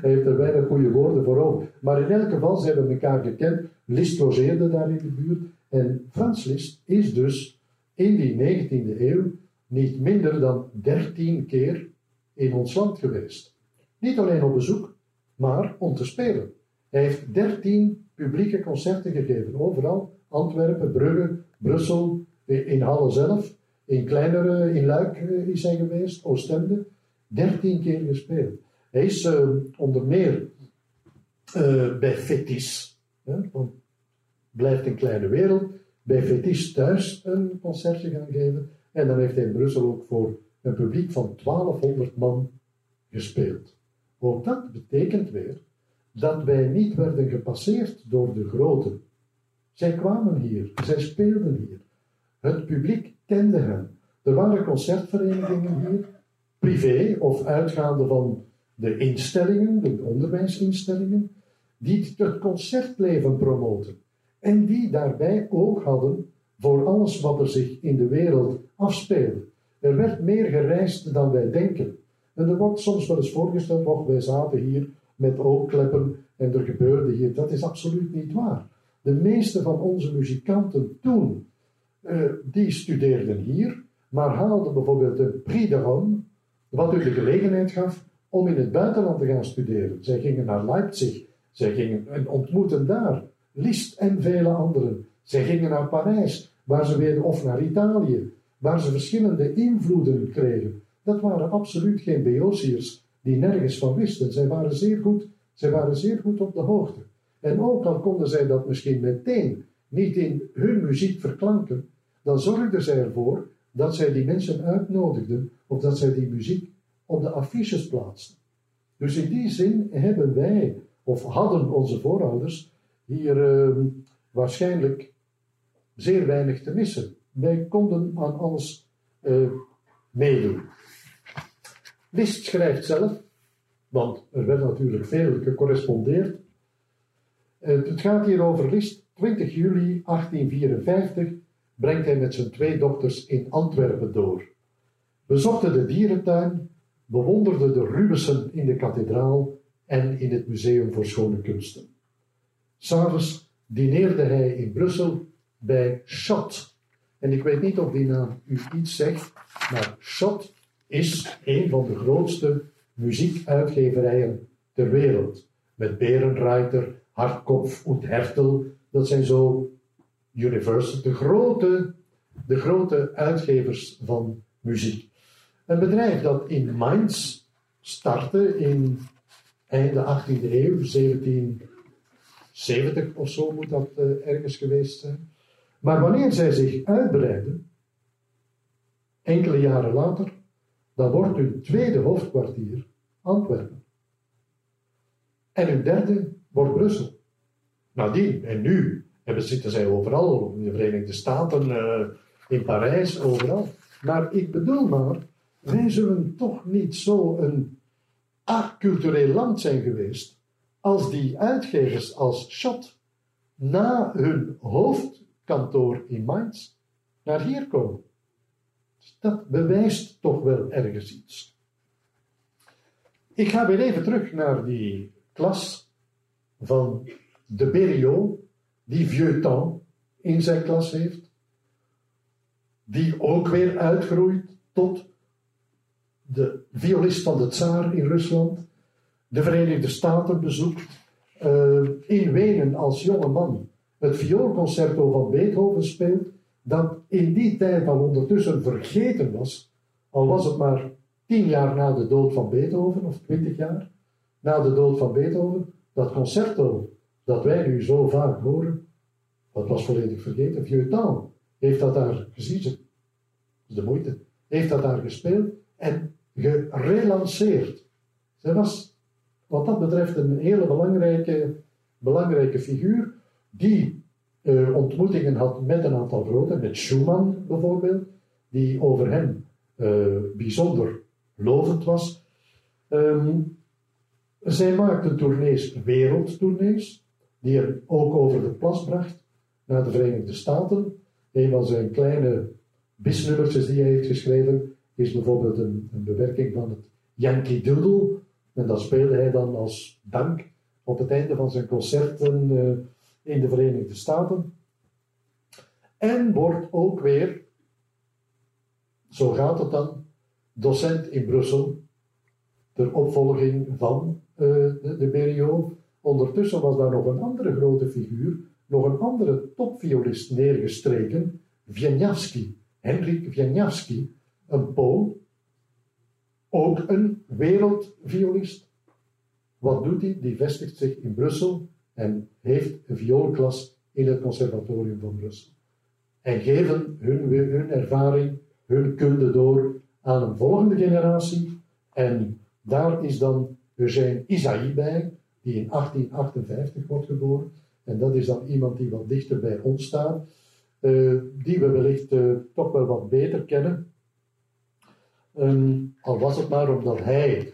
hij heeft er weinig goede woorden voor over. Maar in elk geval, ze hebben elkaar gekend. List logeerde daar in de buurt. En Frans List is dus in die 19e eeuw niet minder dan 13 keer in ons land geweest. Niet alleen op bezoek, maar om te spelen. Hij heeft 13 publieke concerten gegeven, overal. Antwerpen, Brugge, Brussel, in Halle zelf, in kleinere, in Luik eh, is hij geweest, Oostende. 13 keer gespeeld. Hij is uh, onder meer uh, bij Fetis, want blijft een kleine wereld, bij Fetis thuis een concertje gaan geven. En dan heeft hij in Brussel ook voor een publiek van 1200 man gespeeld. Ook dat betekent weer dat wij niet werden gepasseerd door de groten. Zij kwamen hier, zij speelden hier. Het publiek kende hen. Er waren concertverenigingen hier, privé of uitgaande van de instellingen, de onderwijsinstellingen, die het concertleven promoten. En die daarbij ook hadden voor alles wat er zich in de wereld afspeelde. Er werd meer gereisd dan wij denken. En er wordt soms wel eens voorgesteld, oh, wij zaten hier met oogkleppen en er gebeurde hier. Dat is absoluut niet waar. De meeste van onze muzikanten toen, uh, die studeerden hier, maar haalden bijvoorbeeld een Prix de Rome, wat u de gelegenheid gaf om in het buitenland te gaan studeren. Zij gingen naar Leipzig, zij gingen en ontmoetten daar Liszt en vele anderen. Zij gingen naar Parijs, waar ze weer, of naar Italië, waar ze verschillende invloeden kregen. Dat waren absoluut geen Beotiërs die nergens van wisten. Zij waren zeer goed, zij waren zeer goed op de hoogte. En ook al konden zij dat misschien meteen niet in hun muziek verklanken, dan zorgden zij ervoor dat zij die mensen uitnodigden of dat zij die muziek op de affiches plaatsten. Dus in die zin hebben wij, of hadden onze voorouders, hier ehm, waarschijnlijk zeer weinig te missen. Wij konden aan alles uh, meedoen. Liszt schrijft zelf, want er werd natuurlijk veel gecorrespondeerd. Uh, het gaat hier over Liszt. 20 juli 1854 brengt hij met zijn twee dochters in Antwerpen door. Bezochten de dierentuin, bewonderde de Rubensen in de kathedraal en in het Museum voor Schone Kunsten. S'avonds dineerde hij in Brussel bij Schott. En ik weet niet of die naam u iets zegt, maar Schott is een van de grootste muziekuitgeverijen ter wereld. Met Berenreiter, Hartkopf en Hertel, dat zijn zo Universal, de grote, de grote uitgevers van muziek. Een bedrijf dat in Mainz startte in einde 18e eeuw, 1770 of zo moet dat uh, ergens geweest zijn. Maar wanneer zij zich uitbreiden, enkele jaren later, dan wordt hun tweede hoofdkwartier Antwerpen. En hun derde wordt Brussel. Nadien en nu hebben, zitten zij overal, in de Verenigde Staten, uh, in Parijs, overal. Maar ik bedoel maar, wij zullen toch niet zo een acultureel land zijn geweest als die uitgevers als Schott na hun hoofdkantoor in Mainz naar hier komen. Dus dat bewijst toch wel ergens iets. Ik ga weer even terug naar die klas van de Berriot, die vieux temps in zijn klas heeft, die ook weer uitgroeit tot de violist van de tsaar in Rusland, de Verenigde Staten bezoekt, uh, in Wenen als jonge man het vioolconcerto van Beethoven speelt, dat in die tijd al ondertussen vergeten was, al was het maar tien jaar na de dood van Beethoven, of twintig jaar na de dood van Beethoven, dat concerto dat wij nu zo vaak horen, dat was volledig vergeten. Vieux temps heeft dat daar gezien, de moeite, heeft dat daar gespeeld en gerelanceerd. Zij was wat dat betreft een hele belangrijke, belangrijke figuur die uh, ontmoetingen had met een aantal groten, met Schumann bijvoorbeeld, die over hem uh, bijzonder lovend was. Um, zij maakte tournees, wereldtournees, die hij ook over de plas bracht naar de Verenigde Staten. Een van zijn kleine bisnummertjes die hij heeft geschreven is bijvoorbeeld een bewerking van het Yankee Doodle. En dat speelde hij dan als dank op het einde van zijn concerten uh, in de Verenigde Staten. En wordt ook weer, zo gaat het dan, docent in Brussel, ter opvolging van uh, de, de. Ondertussen was daar nog een andere grote figuur, nog een andere topviolist neergestreken, Wieniawski, Henrik Wieniawski, een Pool, ook een wereldviolist. Wat doet hij? Die vestigt zich in Brussel en heeft een vioolklas in het Conservatorium van Brussel. En geven hun, hun ervaring, hun kunde door aan een volgende generatie. En daar is dan Eugène Isaïe bij, die in 1858 wordt geboren. En dat is dan iemand die wat dichter bij ons staat, uh, die we wellicht uh, toch wel wat beter kennen. Um, al was het maar omdat hij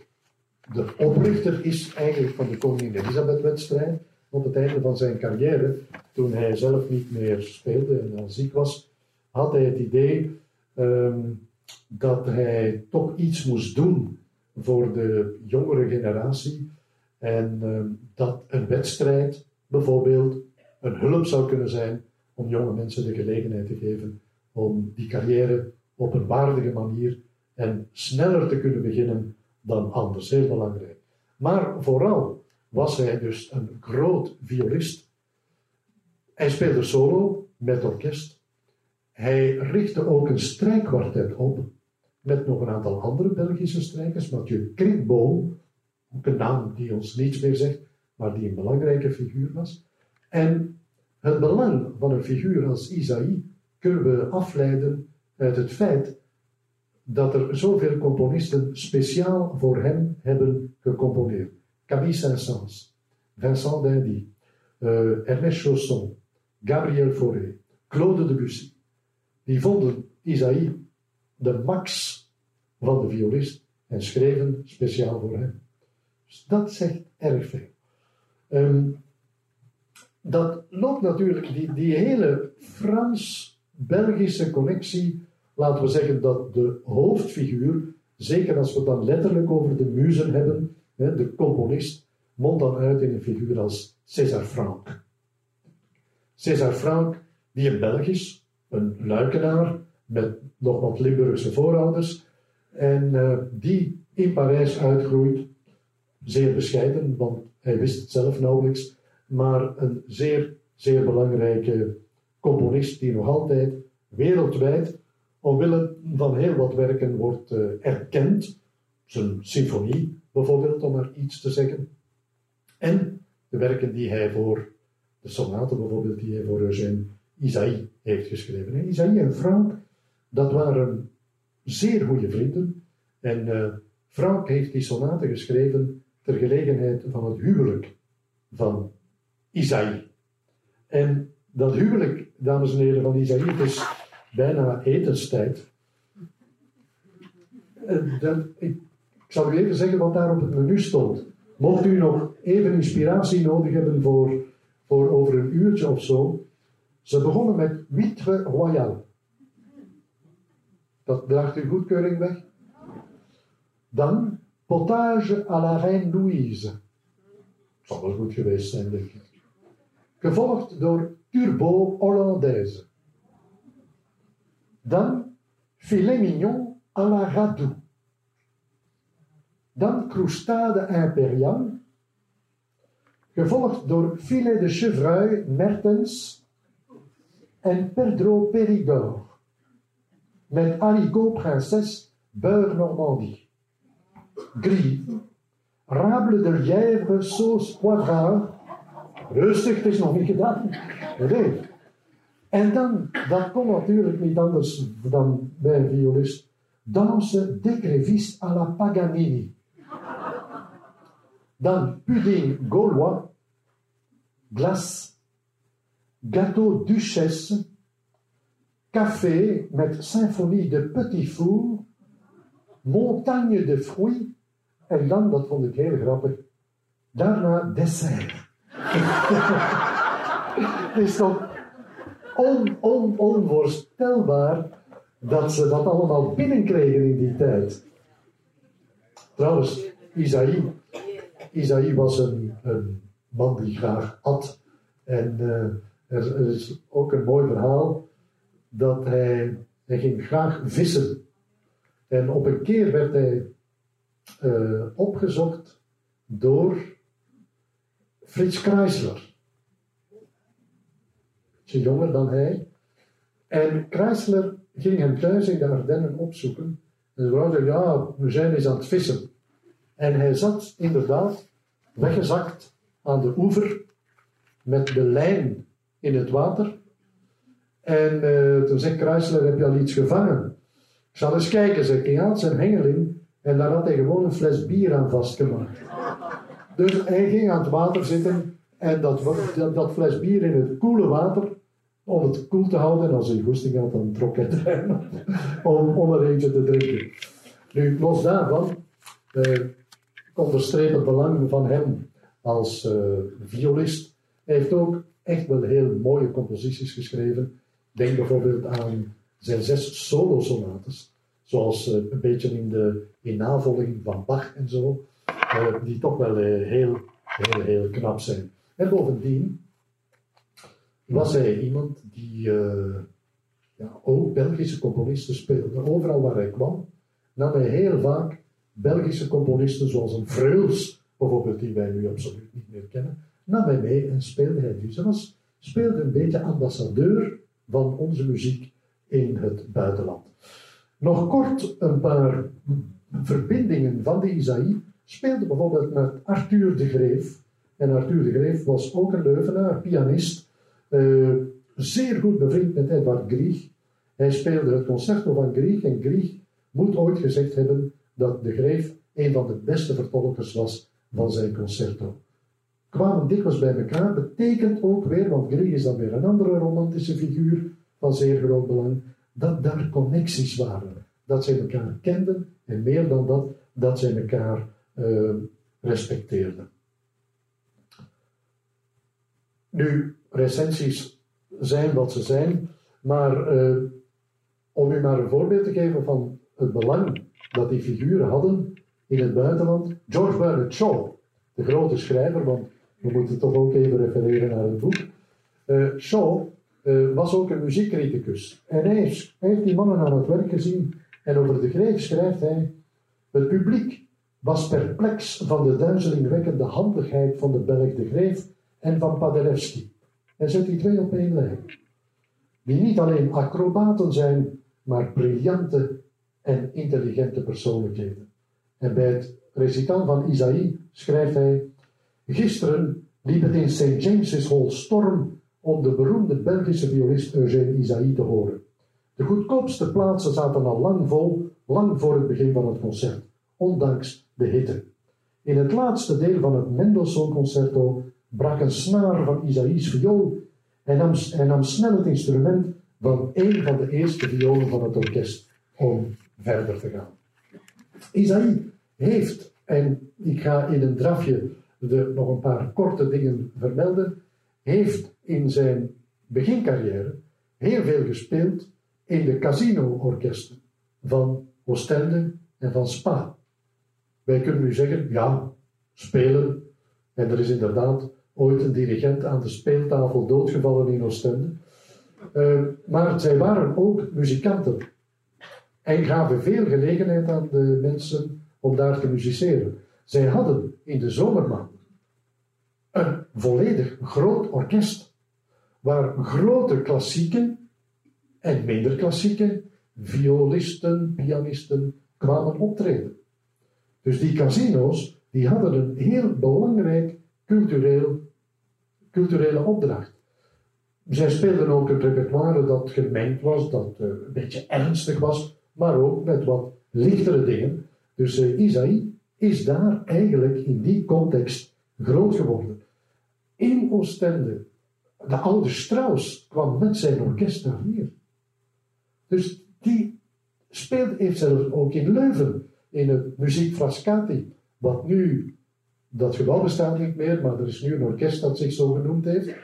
de oprichter is eigenlijk van de Koningin Elisabeth-wedstrijd op het einde van zijn carrière, toen hij zelf niet meer speelde en al ziek was, had hij het idee um, dat hij toch iets moest doen voor de jongere generatie en um, dat een wedstrijd bijvoorbeeld een hulp zou kunnen zijn om jonge mensen de gelegenheid te geven om die carrière op een waardige manier en sneller te kunnen beginnen dan anders. Heel belangrijk. Maar vooral was hij dus een groot violist. Hij speelde solo met orkest. Hij richtte ook een strijkkwartet op met nog een aantal andere Belgische strijkers. Mathieu Krinkboom, ook een naam die ons niets meer zegt, maar die een belangrijke figuur was. En het belang van een figuur als Isaïe kunnen we afleiden uit het feit dat er zoveel componisten speciaal voor hem hebben gecomponeerd. Camille Saint-Saëns, Vincent d'Indy, uh, Ernest Chausson, Gabriel Fauré, Claude Debussy. Die vonden Isaïe de max van de violist en schreven speciaal voor hem. Dus dat zegt erg veel. Ehm, dat loopt natuurlijk, die, die hele Frans-Belgische connectie, laten we zeggen dat de hoofdfiguur, zeker als we dan letterlijk over de muzen hebben, de componist, mondt dan uit in een figuur als César Franck. César Franck, die een Belg is, een luikenaar, met nog wat Limburgse voorouders, en uh, die in Parijs uitgroeit, zeer bescheiden, want hij wist het zelf nauwelijks, maar een zeer, zeer belangrijke componist die nog altijd wereldwijd, omwille van heel wat werken, wordt uh, erkend. Zijn symfonie bijvoorbeeld, om maar iets te zeggen. En de werken die hij voor, de sonaten bijvoorbeeld, die hij voor Eugène Isaïe heeft geschreven. En Isaïe en Frank, dat waren zeer goede vrienden. En uh, Frank heeft die sonaten geschreven ter gelegenheid van het huwelijk van Isaïe. En dat huwelijk, dames en heren, van Isaïe, is bijna etenstijd. Uh, dat, ik, ik zal u even zeggen wat daar op het menu stond. Mocht u nog even inspiratie nodig hebben voor, voor over een uurtje of zo. Ze begonnen met Huître Royale. Dat draagt uw goedkeuring weg. Dan potage à la reine Louise. Zal wel goed geweest zijn, denk ik. Gevolgd door turbo Hollandaise. Dan filet mignon à la radou. Dan croustade impériale. Gevolgd door filet de chevreuil Mertens en Pedro Perigord met haricot prinses beurre Normandie. Gris, rable de lièvre sauce poivre. Rustig, het is nog niet gedaan. Nee. En dan, dat kon natuurlijk niet anders dan bij een violist, dansen d'écrevisse à la Paganini. Dan pudding gaulois, glace, gâteau duchesse, café met symphonie de petit four, montagne de fruits, en dan, dat vond ik heel grappig, daarna dessert. [LAUGHS] Is toch on, on, onvoorstelbaar dat ze dat allemaal binnenkregen in die tijd. Trouwens, Isaïe, Isaïe was een, een man die graag at. En uh, er, is ook een mooi verhaal dat hij, ging graag vissen. En op een keer werd hij uh, opgezocht door Frits Chrysler. Ietsje jonger dan hij. En Chrysler ging hem thuis in de Ardennen opzoeken. En ze zei, ja, we zijn eens aan het vissen. En hij zat inderdaad weggezakt aan de oever met de lijn in het water. En uh, toen zei Chrysler, heb je al iets gevangen? Ik zal eens kijken, zegt hij. Had zijn hengeling en daar had hij gewoon een fles bier aan vastgemaakt. Dus hij ging aan het water zitten en dat, dat fles bier in het koele water, om het koel te houden. En als hij goesting had, dan trok hij [LAUGHS] om, om er eentje te drinken. Nu, los daarvan, ik onderstreep het belang van hem als uh, violist. Hij heeft ook echt wel heel mooie composities geschreven. Denk bijvoorbeeld aan zijn zes solo-sonates, zoals uh, een beetje in, de, in navolging van Bach en zo, uh, die toch wel uh, heel, heel, heel knap zijn. En bovendien was hij iemand die ja, ook Belgische componisten speelde. Overal waar hij kwam, nam hij heel vaak Belgische componisten, zoals een Freuls, bijvoorbeeld, die wij nu absoluut niet meer kennen, nam hij mee en speelde hij die. Ze was, speelde een beetje ambassadeur van onze muziek in het buitenland. Nog kort een paar verbindingen van de Isaïe speelde bijvoorbeeld met Arthur de Greef, En Arthur de Greef was ook een Leuvenaar, pianist, uh, zeer goed bevriend met Edward Grieg. Hij speelde het concerto van Grieg en Grieg moet ooit gezegd hebben dat de Greef een van de beste vertolkers was van zijn concerto. Kwamen dikwijls bij elkaar, betekent ook weer, want Grieg is dan weer een andere romantische figuur van zeer groot belang, dat daar connecties waren. Dat zij elkaar kenden en meer dan dat, dat zij elkaar uh, respecteerden. Nu, recensies zijn wat ze zijn, maar uh, om u maar een voorbeeld te geven van het belang dat die figuren hadden in het buitenland. George Bernard Shaw, de grote schrijver, want we moeten toch ook even refereren naar het boek. Uh, Shaw uh, was ook een muziekcriticus. En hij heeft, hij heeft die mannen aan het werk gezien. En over de greep schrijft hij: Het publiek was perplex van de duizelingwekkende handigheid van de Belg de Greef en van Paderewski. En zet die twee op één lijn. Die niet alleen acrobaten zijn, maar briljante en intelligente persoonlijkheden. En bij het recital van Isaïe schrijft hij: Gisteren liep het in St. James's Hall storm om de beroemde Belgische violist Eugène Isaïe te horen. De goedkoopste plaatsen zaten al lang vol, lang voor het begin van het concert, ondanks de hitte. In het laatste deel van het Mendelssohn-concerto brak een snaar van Isaïe's viool en nam, en snel het instrument van een van de eerste violen van het orkest om verder te gaan. Isaïe heeft, en ik ga in een drafje de, nog een paar korte dingen vermelden, heeft in zijn begincarrière heel veel gespeeld in de casino-orkesten van Oostende en van Spa. Wij kunnen nu zeggen, ja, spelen. En er is inderdaad ooit een dirigent aan de speeltafel doodgevallen in Oostende. Uh, maar zij waren ook muzikanten. En gaven veel gelegenheid aan de mensen om daar te musiceren. Zij hadden in de zomermaanden een volledig groot orkest, waar grote klassieken en minder klassieke violisten, pianisten kwamen optreden. Dus die casino's die hadden een heel belangrijk cultureel, culturele opdracht. Zij speelden ook een repertoire dat gemengd was, dat uh, een beetje ernstig was, maar ook met wat lichtere dingen. Dus uh, Isaïe is daar eigenlijk in die context groot geworden. In Oostende, de oude Strauss kwam met zijn orkest daar neer. Dus die speelt, heeft zelfs ook in Leuven, in het Muziek Frascati, wat nu, dat gebouw bestaat niet meer, maar er is nu een orkest dat zich zo genoemd heeft.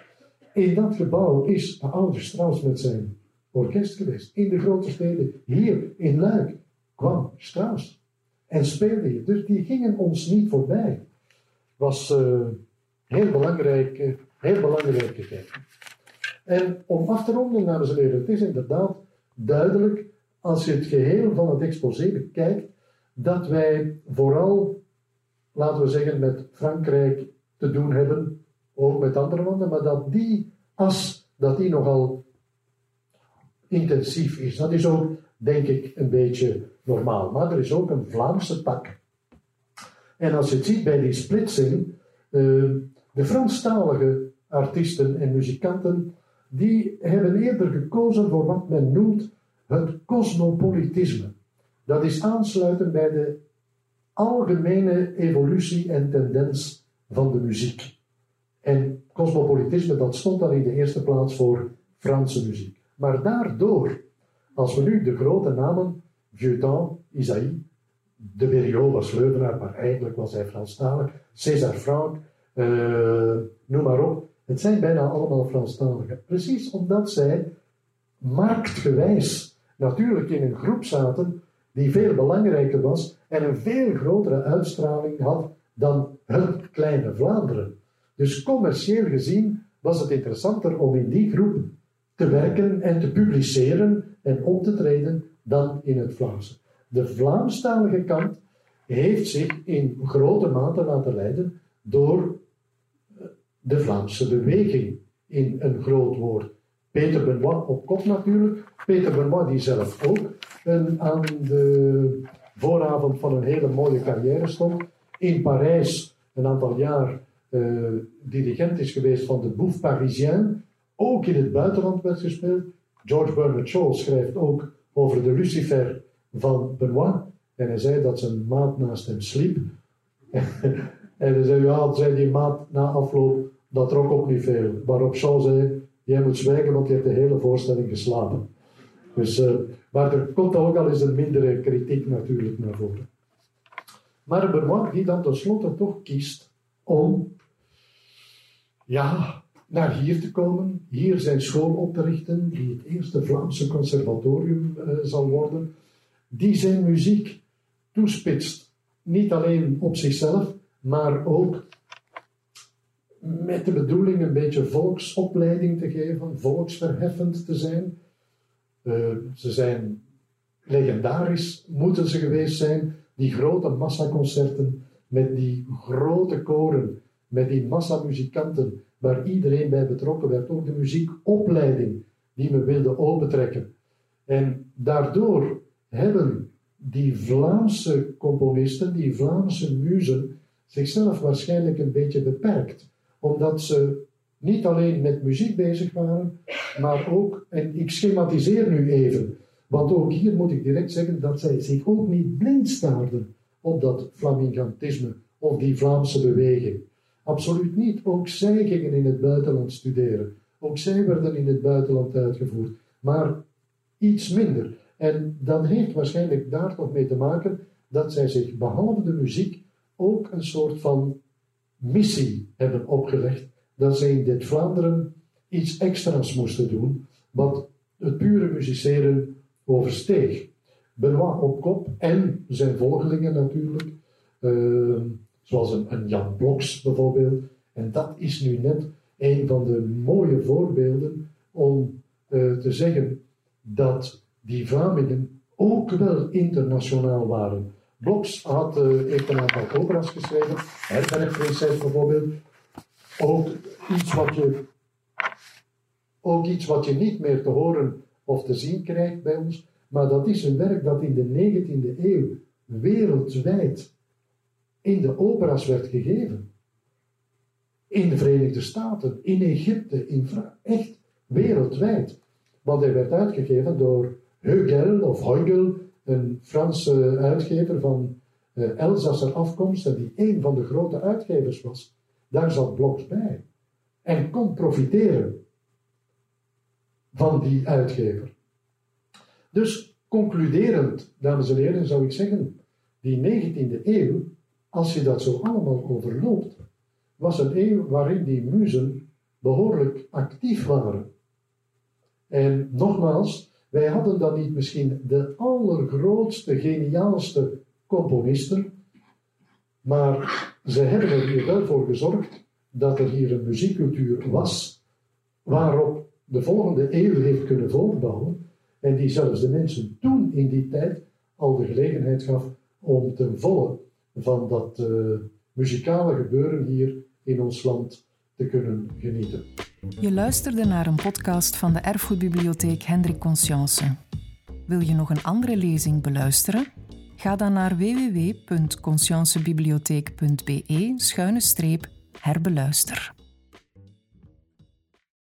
In dat gebouw is de oude Strauss met zijn orkest geweest. In de grote steden, hier in Luik, kwam Strauss en speelde hier. Dus die gingen ons niet voorbij. Was uh, heel belangrijk, uh, heel belangrijk. En om af te ronden, dames en heren, het is inderdaad duidelijk, als je het geheel van het exposé bekijkt, dat wij vooral, laten we zeggen, met Frankrijk te doen hebben, ook met andere landen, maar dat die as, dat die nogal intensief is. Dat is ook, denk ik, een beetje normaal. Maar er is ook een Vlaamse tak. En als je het ziet bij die splitsing, uh, de Franstalige artiesten en muzikanten, die hebben eerder gekozen voor wat men noemt het cosmopolitisme. Dat is aansluiten bij de algemene evolutie en tendens van de muziek. En cosmopolitisme, dat stond dan in de eerste plaats voor Franse muziek. Maar daardoor, als we nu de grote namen, Vieuxtemps, Isaïe, de Berriot was Leuvenaar, maar eigenlijk was hij Franstalig, César Franck, uh, noem maar op. Het zijn bijna allemaal Franstaligen. Precies omdat zij marktgewijs natuurlijk in een groep zaten die veel belangrijker was en een veel grotere uitstraling had dan het kleine Vlaanderen. Dus commercieel gezien was het interessanter om in die groep te werken en te publiceren en op te treden dan in het Vlaamse. De Vlaamstalige kant heeft zich in grote mate laten leiden door eh, de Vlaamse beweging in een groot woord. Peter Benoit op kop natuurlijk. Peter Benoit die zelf ook een, aan de vooravond van een hele mooie carrière stond. In Parijs een aantal jaar uh, dirigent is geweest van de Bouffe Parisien, ook in het buitenland werd gespeeld. George Bernard Shaw schrijft ook over de Lucifer van Benoit. En hij zei dat zijn maat naast hem sliep. [LAUGHS] en hij zei, ja, zei die maat na afloop, dat trok ook niet veel. Waarop Shaw zei, jij moet zwijgen, want je hebt de hele voorstelling geslapen. Dus, uh, maar er komt ook al eens een mindere kritiek natuurlijk naar voren. Maar Benoit die dan tenslotte toch kiest om ja, naar hier te komen, hier zijn school op te richten, die het eerste Vlaamse conservatorium uh, zal worden, die zijn muziek toespitst. Niet alleen op zichzelf, maar ook met de bedoeling een beetje volksopleiding te geven, volksverheffend te zijn. Uh, ze zijn legendarisch, moeten ze geweest zijn, die grote massaconcerten met die grote koren, met die massamuzikanten, waar iedereen bij betrokken werd, ook de muziekopleiding die we wilden opentrekken. En daardoor hebben die Vlaamse componisten, die Vlaamse muzen, zichzelf waarschijnlijk een beetje beperkt. Omdat ze niet alleen met muziek bezig waren, maar ook, en ik schematiseer nu even, want ook hier moet ik direct zeggen dat zij zich ook niet blind staarden op dat flamingantisme of die Vlaamse beweging. Absoluut niet. Ook zij gingen in het buitenland studeren. Ook zij werden in het buitenland uitgevoerd. Maar iets minder. En dat heeft waarschijnlijk daar toch mee te maken dat zij zich behalve de muziek ook een soort van missie hebben opgelegd. Dat ze in dit Vlaanderen iets extra's moesten doen, wat het pure musiceren oversteeg. Benoit op kop en zijn volgelingen natuurlijk, uh, zoals een, Jan Bloks bijvoorbeeld. En dat is nu net een van de mooie voorbeelden om uh, te zeggen dat die Vlamingen ook wel internationaal waren. Bloks had, heeft een aantal operas geschreven, Herbergprinses bijvoorbeeld. Ook iets wat je ook iets wat je niet meer te horen of te zien krijgt bij ons. Maar dat is een werk dat in de 19e eeuw wereldwijd in de opera's werd gegeven. In de Verenigde Staten, in Egypte, in echt wereldwijd. Want hij werd uitgegeven door Heugel of Heugel, een Franse uitgever van uh, Elsasser afkomst en die een van de grote uitgevers was. Daar zat Bloks bij. En kon profiteren van die uitgever. Dus concluderend, dames en heren, zou ik zeggen, die 19e eeuw, als je dat zo allemaal overloopt, was een eeuw waarin die muzen behoorlijk actief waren. En nogmaals, wij hadden dan niet misschien de allergrootste, geniaalste componisten, maar ze hebben er hier wel voor gezorgd dat er hier een muziekcultuur was, waarop de volgende eeuw heeft kunnen voortbouwen en die zelfs de mensen toen in die tijd al de gelegenheid gaf om ten volle van dat uh, muzikale gebeuren hier in ons land te kunnen genieten.
Je luisterde naar een podcast van de Erfgoedbibliotheek Hendrik Conscience. Wil je nog een andere lezing beluisteren? Ga dan naar www.consciencebibliotheek.be-herbeluister.